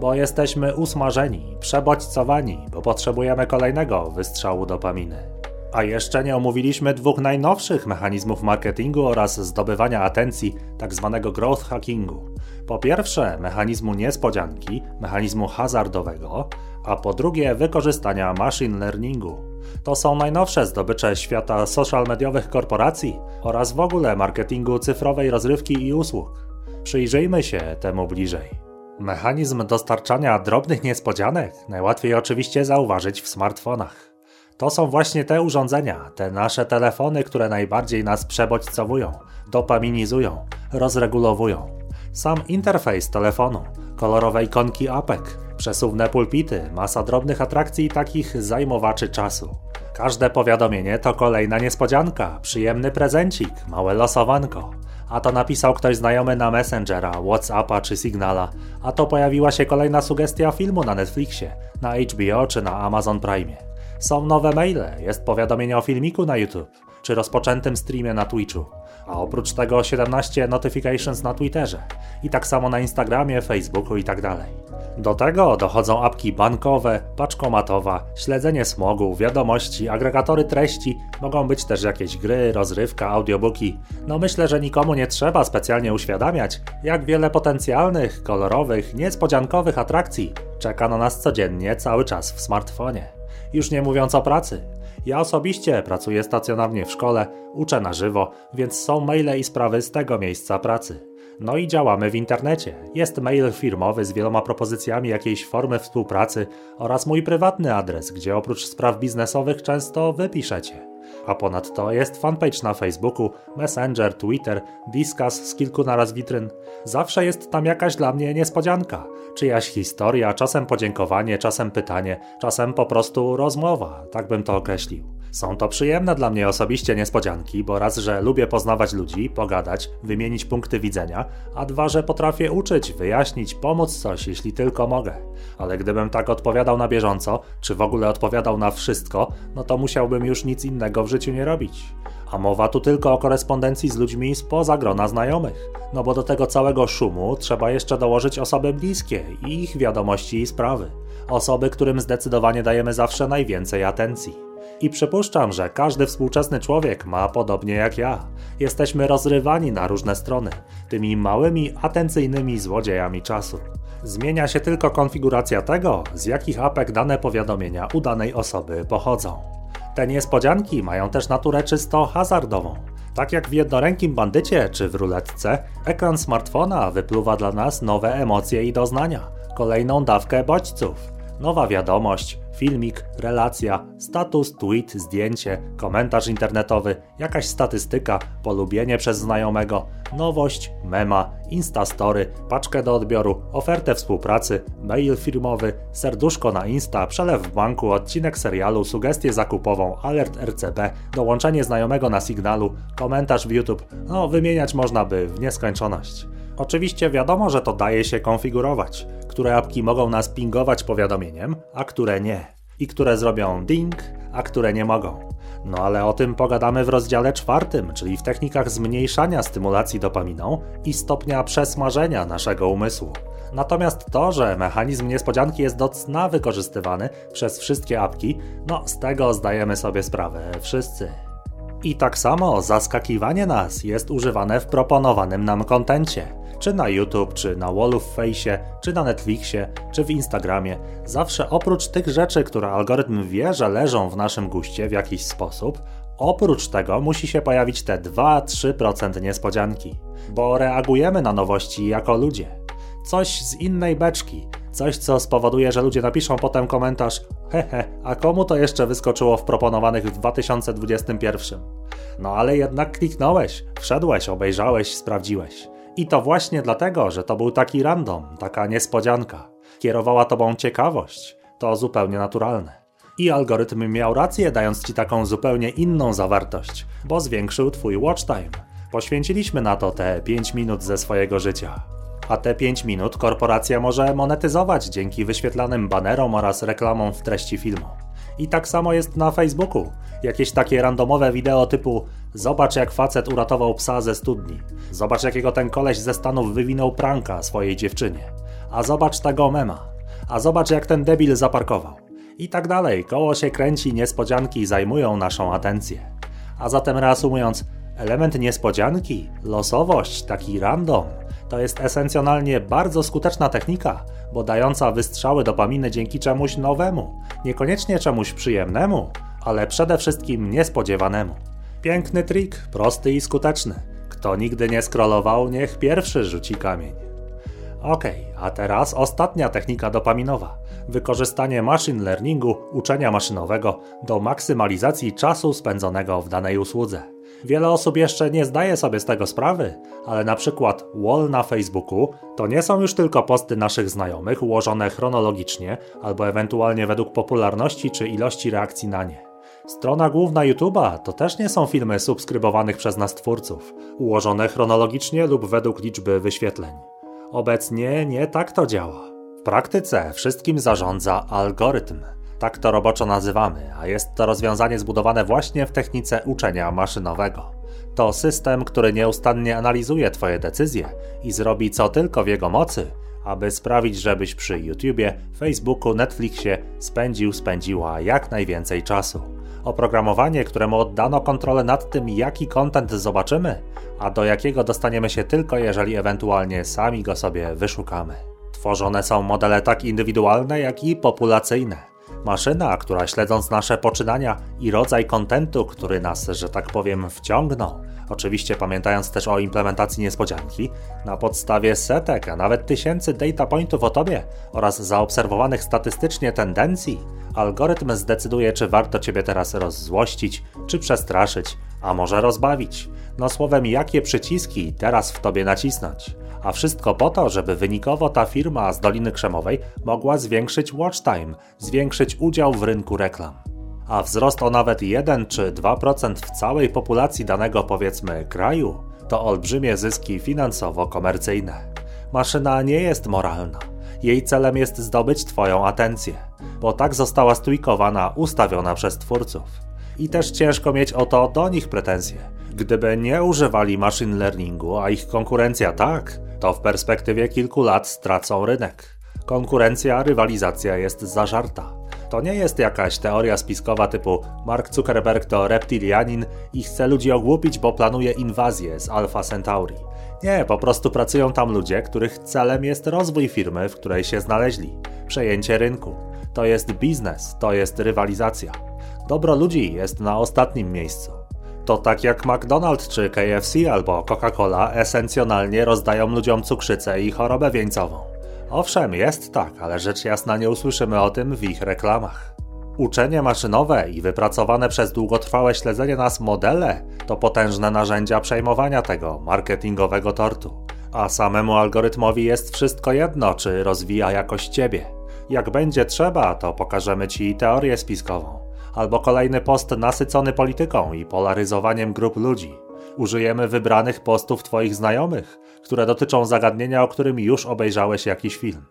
Bo jesteśmy usmażeni, przebodźcowani, bo potrzebujemy kolejnego wystrzału dopaminy. A jeszcze nie omówiliśmy dwóch najnowszych mechanizmów marketingu oraz zdobywania atencji, tzw. Tak growth hackingu. Po pierwsze, mechanizmu niespodzianki, mechanizmu hazardowego, a po drugie, wykorzystania machine learningu. To są najnowsze zdobycze świata social mediowych korporacji oraz w ogóle marketingu cyfrowej rozrywki i usług. Przyjrzyjmy się temu bliżej. Mechanizm dostarczania drobnych niespodzianek najłatwiej oczywiście zauważyć w smartfonach. To są właśnie te urządzenia, te nasze telefony, które najbardziej nas przebodźcowują, dopaminizują, rozregulowują. Sam interfejs telefonu, kolorowe ikonki apek, przesuwne pulpity, masa drobnych atrakcji i takich zajmowaczy czasu. Każde powiadomienie to kolejna niespodzianka, przyjemny prezencik, małe losowanko. A to napisał ktoś znajomy na Messengera, Whatsappa czy Signala, a to pojawiła się kolejna sugestia filmu na Netflixie, na HBO czy na Amazon Prime. Są nowe maile, jest powiadomienie o filmiku na YouTube, czy rozpoczętym streamie na Twitchu, a oprócz tego 17 notifications na Twitterze. I tak samo na Instagramie, Facebooku i tak. Do tego dochodzą apki bankowe, paczkomatowa, śledzenie smogu, wiadomości, agregatory treści, mogą być też jakieś gry, rozrywka, audiobooki. No myślę, że nikomu nie trzeba specjalnie uświadamiać, jak wiele potencjalnych, kolorowych, niespodziankowych atrakcji czeka na nas codziennie cały czas w smartfonie już nie mówiąc o pracy. Ja osobiście pracuję stacjonarnie w szkole, uczę na żywo, więc są maile i sprawy z tego miejsca pracy. No i działamy w internecie. Jest mail firmowy z wieloma propozycjami jakiejś formy współpracy oraz mój prywatny adres, gdzie oprócz spraw biznesowych często wypiszecie. A ponadto jest fanpage na Facebooku, Messenger, Twitter, Discuss z kilku naraz witryn. Zawsze jest tam jakaś dla mnie niespodzianka. Czyjaś historia, czasem podziękowanie, czasem pytanie, czasem po prostu rozmowa, tak bym to określił. Są to przyjemne dla mnie osobiście niespodzianki, bo raz, że lubię poznawać ludzi, pogadać, wymienić punkty widzenia, a dwa, że potrafię uczyć, wyjaśnić, pomóc coś, jeśli tylko mogę. Ale gdybym tak odpowiadał na bieżąco, czy w ogóle odpowiadał na wszystko, no to musiałbym już nic innego w życiu nie robić. A mowa tu tylko o korespondencji z ludźmi spoza grona znajomych. No bo do tego całego szumu trzeba jeszcze dołożyć osoby bliskie i ich wiadomości i sprawy. Osoby, którym zdecydowanie dajemy zawsze najwięcej atencji. I przypuszczam, że każdy współczesny człowiek ma podobnie jak ja. Jesteśmy rozrywani na różne strony, tymi małymi, atencyjnymi złodziejami czasu. Zmienia się tylko konfiguracja tego, z jakich apek dane powiadomienia u danej osoby pochodzą. Te niespodzianki mają też naturę czysto hazardową. Tak jak w jednorękim bandycie czy w ruletce, ekran smartfona wypluwa dla nas nowe emocje i doznania, kolejną dawkę bodźców. Nowa wiadomość, filmik, relacja, status, tweet, zdjęcie, komentarz internetowy, jakaś statystyka, polubienie przez znajomego, nowość, mema, instastory, paczkę do odbioru, ofertę współpracy, mail firmowy, serduszko na Insta, przelew w banku, odcinek serialu, sugestię zakupową, alert RCB, dołączenie znajomego na sygnalu, komentarz w YouTube. No, wymieniać można by w nieskończoność. Oczywiście wiadomo, że to daje się konfigurować, które apki mogą nas pingować powiadomieniem, a które nie. I które zrobią ding, a które nie mogą. No ale o tym pogadamy w rozdziale czwartym, czyli w technikach zmniejszania stymulacji dopaminą i stopnia przesmażenia naszego umysłu. Natomiast to, że mechanizm niespodzianki jest do cna wykorzystywany przez wszystkie apki, no z tego zdajemy sobie sprawę wszyscy. I tak samo zaskakiwanie nas jest używane w proponowanym nam kontencie czy na YouTube, czy na Wallu w Face, czy na Netflixie, czy w Instagramie, zawsze oprócz tych rzeczy, które algorytm wie, że leżą w naszym guście w jakiś sposób, oprócz tego musi się pojawić te 2-3% niespodzianki, bo reagujemy na nowości jako ludzie. Coś z innej beczki, Coś, co spowoduje, że ludzie napiszą potem komentarz hehe, a komu to jeszcze wyskoczyło w proponowanych w 2021? No ale jednak kliknąłeś, wszedłeś, obejrzałeś, sprawdziłeś. I to właśnie dlatego, że to był taki random, taka niespodzianka. Kierowała tobą ciekawość. To zupełnie naturalne. I algorytm miał rację, dając ci taką zupełnie inną zawartość, bo zwiększył twój watch time. Poświęciliśmy na to te 5 minut ze swojego życia. A te 5 minut korporacja może monetyzować dzięki wyświetlanym banerom oraz reklamom w treści filmu. I tak samo jest na Facebooku. Jakieś takie randomowe wideo typu Zobacz jak facet uratował psa ze studni. Zobacz jakiego ten koleś ze Stanów wywinął pranka swojej dziewczynie. A zobacz tego mema. A zobacz jak ten debil zaparkował. I tak dalej. Koło się kręci, niespodzianki zajmują naszą atencję. A zatem reasumując, element niespodzianki, losowość, taki random, to jest esencjonalnie bardzo skuteczna technika, bo dająca wystrzały dopaminy dzięki czemuś nowemu, niekoniecznie czemuś przyjemnemu, ale przede wszystkim niespodziewanemu. Piękny trik, prosty i skuteczny. Kto nigdy nie scrollował, niech pierwszy rzuci kamień. Ok, a teraz ostatnia technika dopaminowa. Wykorzystanie machine learningu, uczenia maszynowego do maksymalizacji czasu spędzonego w danej usłudze. Wiele osób jeszcze nie zdaje sobie z tego sprawy, ale na przykład wall na Facebooku to nie są już tylko posty naszych znajomych ułożone chronologicznie albo ewentualnie według popularności czy ilości reakcji na nie. Strona główna YouTube'a to też nie są filmy subskrybowanych przez nas twórców, ułożone chronologicznie lub według liczby wyświetleń. Obecnie nie tak to działa. W praktyce wszystkim zarządza algorytm. Tak to roboczo nazywamy, a jest to rozwiązanie zbudowane właśnie w technice uczenia maszynowego. To system, który nieustannie analizuje Twoje decyzje i zrobi co tylko w jego mocy, aby sprawić, żebyś przy YouTubie, Facebooku, Netflixie spędził, spędziła jak najwięcej czasu. Oprogramowanie, któremu oddano kontrolę nad tym, jaki kontent zobaczymy, a do jakiego dostaniemy się tylko jeżeli ewentualnie sami go sobie wyszukamy. Tworzone są modele tak indywidualne, jak i populacyjne. Maszyna, która śledząc nasze poczynania i rodzaj kontentu, który nas, że tak powiem, wciągnął, oczywiście pamiętając też o implementacji niespodzianki, na podstawie setek, a nawet tysięcy data pointów o tobie oraz zaobserwowanych statystycznie tendencji, algorytm zdecyduje, czy warto ciebie teraz rozzłościć, czy przestraszyć, a może rozbawić. No słowem, jakie przyciski teraz w tobie nacisnąć. A wszystko po to, żeby wynikowo ta firma z Doliny Krzemowej mogła zwiększyć watch time, zwiększyć udział w rynku reklam. A wzrost o nawet 1 czy 2% w całej populacji danego powiedzmy kraju to olbrzymie zyski finansowo-komercyjne. Maszyna nie jest moralna. Jej celem jest zdobyć Twoją atencję, bo tak została stwikowana, ustawiona przez twórców. I też ciężko mieć o to do nich pretensje. Gdyby nie używali machine learningu, a ich konkurencja tak, to w perspektywie kilku lat stracą rynek. Konkurencja, rywalizacja jest zażarta. To nie jest jakaś teoria spiskowa typu Mark Zuckerberg to reptilianin i chce ludzi ogłupić, bo planuje inwazję z Alpha Centauri. Nie, po prostu pracują tam ludzie, których celem jest rozwój firmy, w której się znaleźli, przejęcie rynku. To jest biznes, to jest rywalizacja. Dobro ludzi jest na ostatnim miejscu. To tak jak McDonald's czy KFC albo Coca-Cola esencjonalnie rozdają ludziom cukrzycę i chorobę wieńcową. Owszem, jest tak, ale rzecz jasna nie usłyszymy o tym w ich reklamach. Uczenie maszynowe i wypracowane przez długotrwałe śledzenie nas modele to potężne narzędzia przejmowania tego marketingowego tortu. A samemu algorytmowi jest wszystko jedno, czy rozwija jakoś ciebie. Jak będzie trzeba, to pokażemy ci teorię spiskową albo kolejny post nasycony polityką i polaryzowaniem grup ludzi. Użyjemy wybranych postów Twoich znajomych, które dotyczą zagadnienia, o którym już obejrzałeś jakiś film.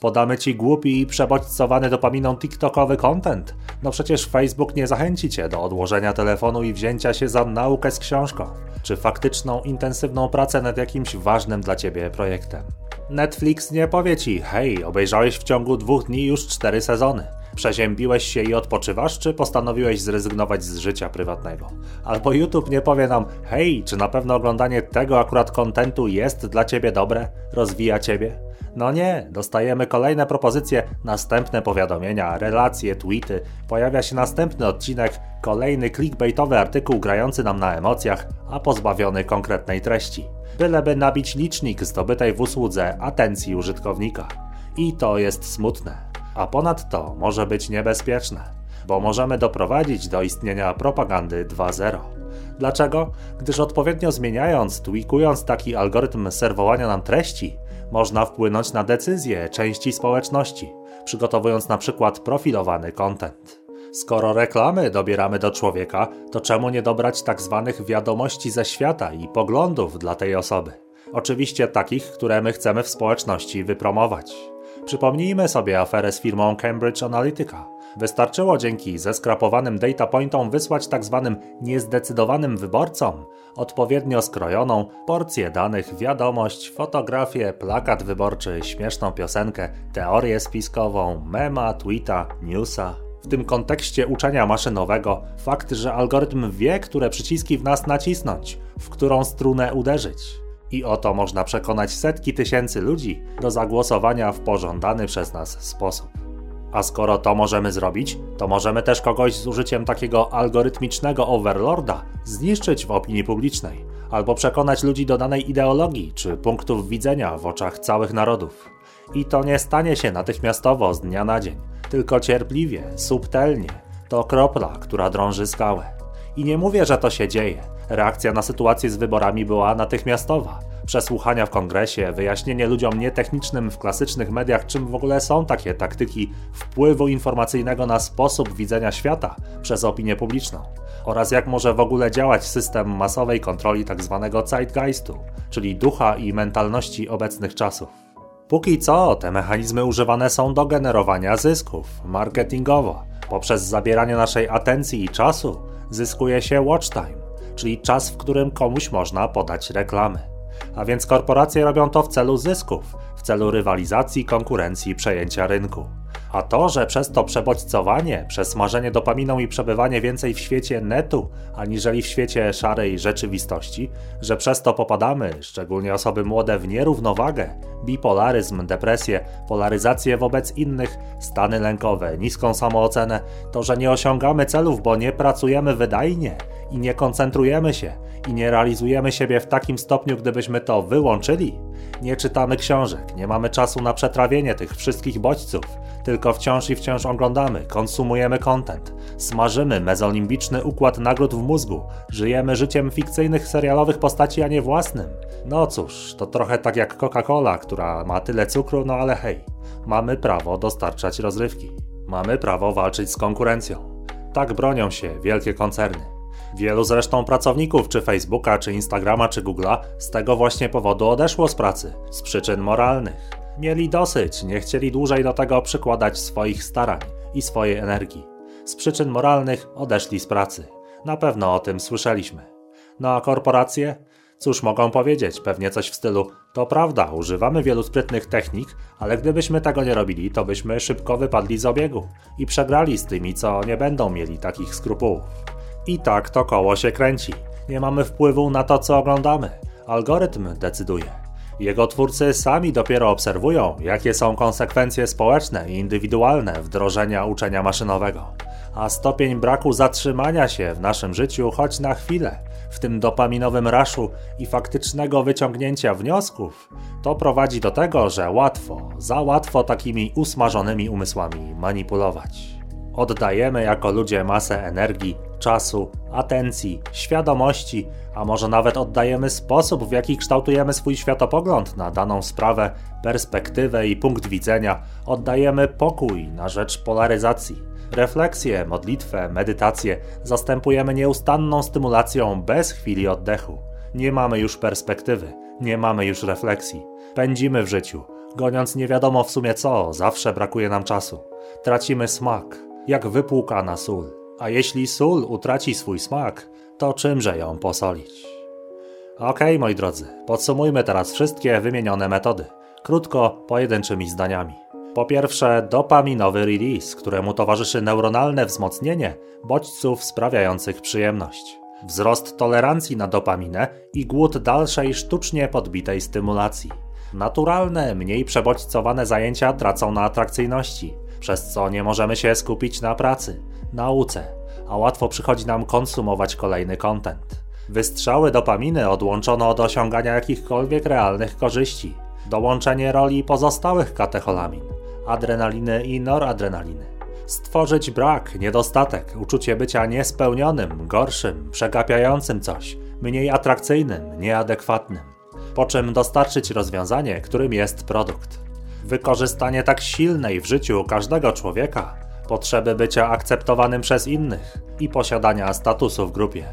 Podamy Ci głupi i przebodźcowany dopaminą TikTokowy content. No przecież Facebook nie zachęci Cię do odłożenia telefonu i wzięcia się za naukę z książką, czy faktyczną, intensywną pracę nad jakimś ważnym dla Ciebie projektem. Netflix nie powie Ci, hej, obejrzałeś w ciągu dwóch dni już cztery sezony. Przeziębiłeś się i odpoczywasz, czy postanowiłeś zrezygnować z życia prywatnego? Albo YouTube nie powie nam, hej, czy na pewno oglądanie tego akurat kontentu jest dla ciebie dobre, rozwija ciebie? No nie, dostajemy kolejne propozycje, następne powiadomienia, relacje, tweety, pojawia się następny odcinek, kolejny clickbaitowy artykuł grający nam na emocjach, a pozbawiony konkretnej treści. Byleby nabić licznik zdobytej w usłudze atencji użytkownika. I to jest smutne. A ponadto może być niebezpieczne, bo możemy doprowadzić do istnienia propagandy 2.0. Dlaczego? Gdyż odpowiednio zmieniając, tweakując taki algorytm serwowania nam treści, można wpłynąć na decyzje części społeczności, przygotowując na przykład profilowany content. Skoro reklamy dobieramy do człowieka, to czemu nie dobrać tak zwanych wiadomości ze świata i poglądów dla tej osoby? Oczywiście takich, które my chcemy w społeczności wypromować. Przypomnijmy sobie aferę z firmą Cambridge Analytica. Wystarczyło dzięki zeskrapowanym data pointom wysłać tzw. Tak niezdecydowanym wyborcom odpowiednio skrojoną porcję danych, wiadomość, fotografię, plakat wyborczy, śmieszną piosenkę, teorię spiskową, mema, tweeta, newsa. W tym kontekście uczenia maszynowego fakt, że algorytm wie, które przyciski w nas nacisnąć, w którą strunę uderzyć. I oto można przekonać setki tysięcy ludzi do zagłosowania w pożądany przez nas sposób. A skoro to możemy zrobić, to możemy też kogoś z użyciem takiego algorytmicznego overlorda zniszczyć w opinii publicznej, albo przekonać ludzi do danej ideologii czy punktów widzenia w oczach całych narodów. I to nie stanie się natychmiastowo z dnia na dzień, tylko cierpliwie, subtelnie. To kropla, która drąży skałę. I nie mówię, że to się dzieje. Reakcja na sytuację z wyborami była natychmiastowa przesłuchania w kongresie, wyjaśnienie ludziom nietechnicznym w klasycznych mediach, czym w ogóle są takie taktyki wpływu informacyjnego na sposób widzenia świata przez opinię publiczną oraz jak może w ogóle działać system masowej kontroli tzw. Tak zeitgeistu, czyli ducha i mentalności obecnych czasów. Póki co te mechanizmy używane są do generowania zysków marketingowo. Poprzez zabieranie naszej atencji i czasu zyskuje się watch time, czyli czas, w którym komuś można podać reklamy. A więc korporacje robią to w celu zysków, w celu rywalizacji, konkurencji, przejęcia rynku. A to, że przez to przebodźcowanie, przesmażenie dopaminą i przebywanie więcej w świecie netu, aniżeli w świecie szarej rzeczywistości, że przez to popadamy, szczególnie osoby młode, w nierównowagę, bipolaryzm, depresję, polaryzację wobec innych, stany lękowe, niską samoocenę, to, że nie osiągamy celów, bo nie pracujemy wydajnie i nie koncentrujemy się i nie realizujemy siebie w takim stopniu, gdybyśmy to wyłączyli, nie czytamy książek, nie mamy czasu na przetrawienie tych wszystkich bodźców, tylko wciąż i wciąż oglądamy, konsumujemy content, smażymy mezolimbiczny układ nagród w mózgu, żyjemy życiem fikcyjnych serialowych postaci, a nie własnym. No cóż, to trochę tak jak Coca-Cola, która ma tyle cukru, no ale hej, mamy prawo dostarczać rozrywki. Mamy prawo walczyć z konkurencją. Tak bronią się wielkie koncerny. Wielu zresztą pracowników czy Facebooka, czy Instagrama, czy Google'a z tego właśnie powodu odeszło z pracy, z przyczyn moralnych. Mieli dosyć, nie chcieli dłużej do tego przykładać swoich starań i swojej energii. Z przyczyn moralnych odeszli z pracy. Na pewno o tym słyszeliśmy. No a korporacje? Cóż mogą powiedzieć? Pewnie coś w stylu: To prawda, używamy wielu sprytnych technik, ale gdybyśmy tego nie robili, to byśmy szybko wypadli z obiegu i przegrali z tymi, co nie będą mieli takich skrupułów. I tak to koło się kręci. Nie mamy wpływu na to, co oglądamy. Algorytm decyduje. Jego twórcy sami dopiero obserwują, jakie są konsekwencje społeczne i indywidualne wdrożenia uczenia maszynowego. A stopień braku zatrzymania się w naszym życiu choć na chwilę, w tym dopaminowym raszu i faktycznego wyciągnięcia wniosków, to prowadzi do tego, że łatwo, za łatwo takimi usmażonymi umysłami manipulować. Oddajemy jako ludzie masę energii, czasu, atencji, świadomości, a może nawet oddajemy sposób, w jaki kształtujemy swój światopogląd na daną sprawę, perspektywę i punkt widzenia, oddajemy pokój na rzecz polaryzacji. Refleksję, modlitwę, medytację zastępujemy nieustanną stymulacją bez chwili oddechu. Nie mamy już perspektywy, nie mamy już refleksji. Pędzimy w życiu, goniąc nie wiadomo w sumie co, zawsze brakuje nam czasu. Tracimy smak, jak wypłukana sól. A jeśli sól utraci swój smak, to czymże ją posolić? Okej, okay, moi drodzy, podsumujmy teraz wszystkie wymienione metody. Krótko, pojedynczymi zdaniami. Po pierwsze, dopaminowy release, któremu towarzyszy neuronalne wzmocnienie bodźców sprawiających przyjemność. Wzrost tolerancji na dopaminę i głód dalszej sztucznie podbitej stymulacji. Naturalne, mniej przebodźcowane zajęcia tracą na atrakcyjności przez co nie możemy się skupić na pracy, nauce, a łatwo przychodzi nam konsumować kolejny content. Wystrzały dopaminy odłączono od osiągania jakichkolwiek realnych korzyści. dołączenie roli pozostałych katecholamin, adrenaliny i noradrenaliny, stworzyć brak, niedostatek, uczucie bycia niespełnionym, gorszym, przegapiającym coś, mniej atrakcyjnym, nieadekwatnym, po czym dostarczyć rozwiązanie, którym jest produkt. Wykorzystanie tak silnej w życiu każdego człowieka potrzeby bycia akceptowanym przez innych i posiadania statusu w grupie,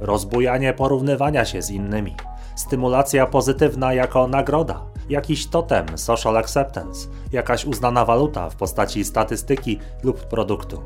rozbujanie porównywania się z innymi, stymulacja pozytywna jako nagroda, jakiś totem social acceptance, jakaś uznana waluta w postaci statystyki lub produktu.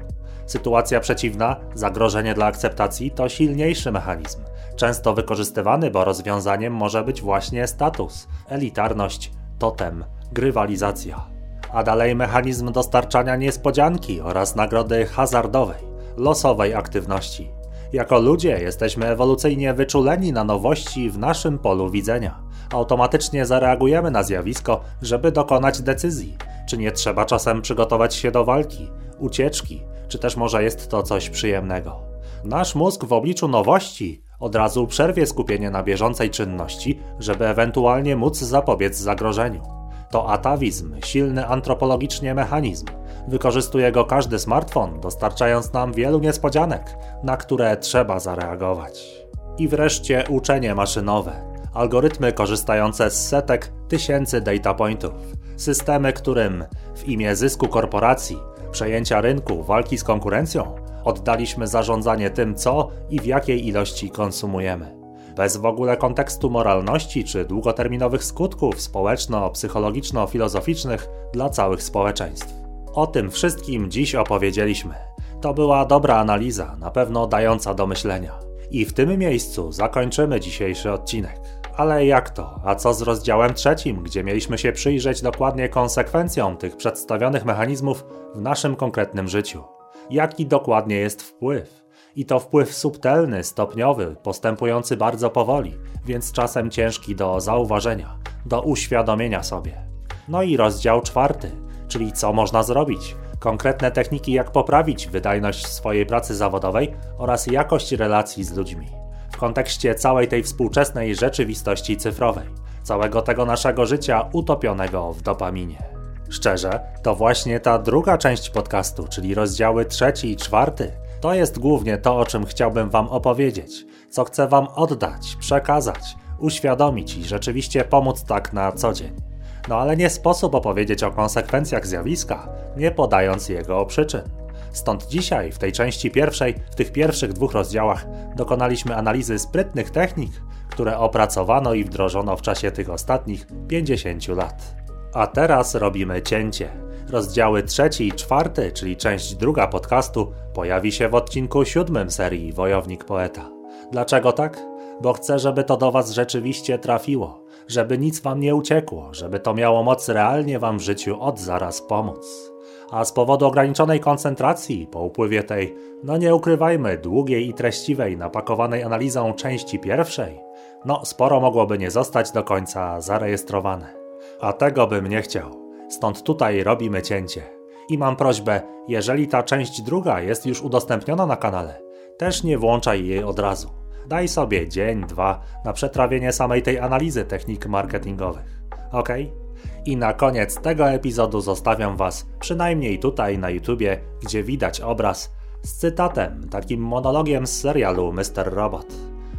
Sytuacja przeciwna, zagrożenie dla akceptacji to silniejszy mechanizm, często wykorzystywany, bo rozwiązaniem może być właśnie status, elitarność, totem, grywalizacja. A dalej mechanizm dostarczania niespodzianki oraz nagrody hazardowej, losowej aktywności. Jako ludzie jesteśmy ewolucyjnie wyczuleni na nowości w naszym polu widzenia. Automatycznie zareagujemy na zjawisko, żeby dokonać decyzji. Czy nie trzeba czasem przygotować się do walki, ucieczki, czy też może jest to coś przyjemnego. Nasz mózg w obliczu nowości od razu przerwie skupienie na bieżącej czynności, żeby ewentualnie móc zapobiec zagrożeniu. To atawizm, silny antropologicznie mechanizm. Wykorzystuje go każdy smartfon, dostarczając nam wielu niespodzianek, na które trzeba zareagować. I wreszcie uczenie maszynowe. Algorytmy korzystające z setek, tysięcy data pointów. Systemy, którym w imię zysku korporacji, przejęcia rynku, walki z konkurencją, oddaliśmy zarządzanie tym, co i w jakiej ilości konsumujemy. Bez w ogóle kontekstu moralności czy długoterminowych skutków społeczno-psychologiczno-filozoficznych dla całych społeczeństw. O tym wszystkim dziś opowiedzieliśmy. To była dobra analiza, na pewno dająca do myślenia. I w tym miejscu zakończymy dzisiejszy odcinek. Ale jak to? A co z rozdziałem trzecim, gdzie mieliśmy się przyjrzeć dokładnie konsekwencjom tych przedstawionych mechanizmów w naszym konkretnym życiu? Jaki dokładnie jest wpływ? I to wpływ subtelny, stopniowy, postępujący bardzo powoli, więc czasem ciężki do zauważenia, do uświadomienia sobie. No i rozdział czwarty, czyli co można zrobić, konkretne techniki, jak poprawić wydajność swojej pracy zawodowej oraz jakość relacji z ludźmi. W kontekście całej tej współczesnej rzeczywistości cyfrowej, całego tego naszego życia utopionego w dopaminie. Szczerze, to właśnie ta druga część podcastu, czyli rozdziały trzeci i czwarty, to jest głównie to, o czym chciałbym Wam opowiedzieć, co chcę Wam oddać, przekazać, uświadomić i rzeczywiście pomóc tak na co dzień. No ale nie sposób opowiedzieć o konsekwencjach zjawiska, nie podając jego przyczyn. Stąd dzisiaj, w tej części pierwszej, w tych pierwszych dwóch rozdziałach, dokonaliśmy analizy sprytnych technik, które opracowano i wdrożono w czasie tych ostatnich 50 lat. A teraz robimy cięcie. Rozdziały trzeci i czwarty, czyli część druga podcastu, pojawi się w odcinku siódmym serii Wojownik Poeta. Dlaczego tak? Bo chcę, żeby to do Was rzeczywiście trafiło, żeby nic Wam nie uciekło, żeby to miało moc realnie Wam w życiu od zaraz pomóc. A z powodu ograniczonej koncentracji po upływie tej, no nie ukrywajmy, długiej i treściwej, napakowanej analizą części pierwszej, no sporo mogłoby nie zostać do końca zarejestrowane. A tego bym nie chciał. Stąd tutaj robimy cięcie. I mam prośbę, jeżeli ta część druga jest już udostępniona na kanale, też nie włączaj jej od razu. Daj sobie dzień, dwa na przetrawienie samej tej analizy technik marketingowych. Ok? I na koniec tego epizodu zostawiam Was przynajmniej tutaj na YouTubie, gdzie widać obraz z cytatem, takim monologiem z serialu Mr. Robot.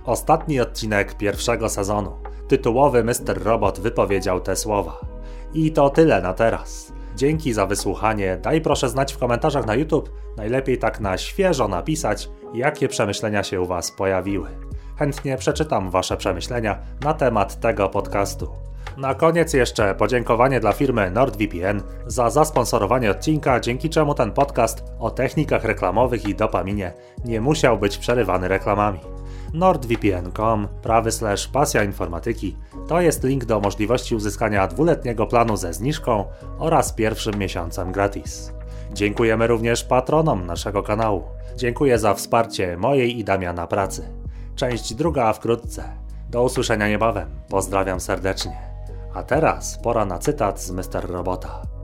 Ostatni odcinek pierwszego sezonu. Tytułowy Mr. Robot wypowiedział te słowa. I to tyle na teraz. Dzięki za wysłuchanie. Daj proszę znać w komentarzach na YouTube, najlepiej tak na świeżo napisać, jakie przemyślenia się u Was pojawiły. Chętnie przeczytam Wasze przemyślenia na temat tego podcastu. Na koniec jeszcze podziękowanie dla firmy NordVPN za zasponsorowanie odcinka, dzięki czemu ten podcast o technikach reklamowych i dopaminie nie musiał być przerywany reklamami nordvpn.com, prawy slash pasja informatyki. To jest link do możliwości uzyskania dwuletniego planu ze zniżką oraz pierwszym miesiącem gratis. Dziękujemy również patronom naszego kanału. Dziękuję za wsparcie mojej i Damiana pracy. Część druga wkrótce. Do usłyszenia niebawem. Pozdrawiam serdecznie. A teraz pora na cytat z Mr. Robota.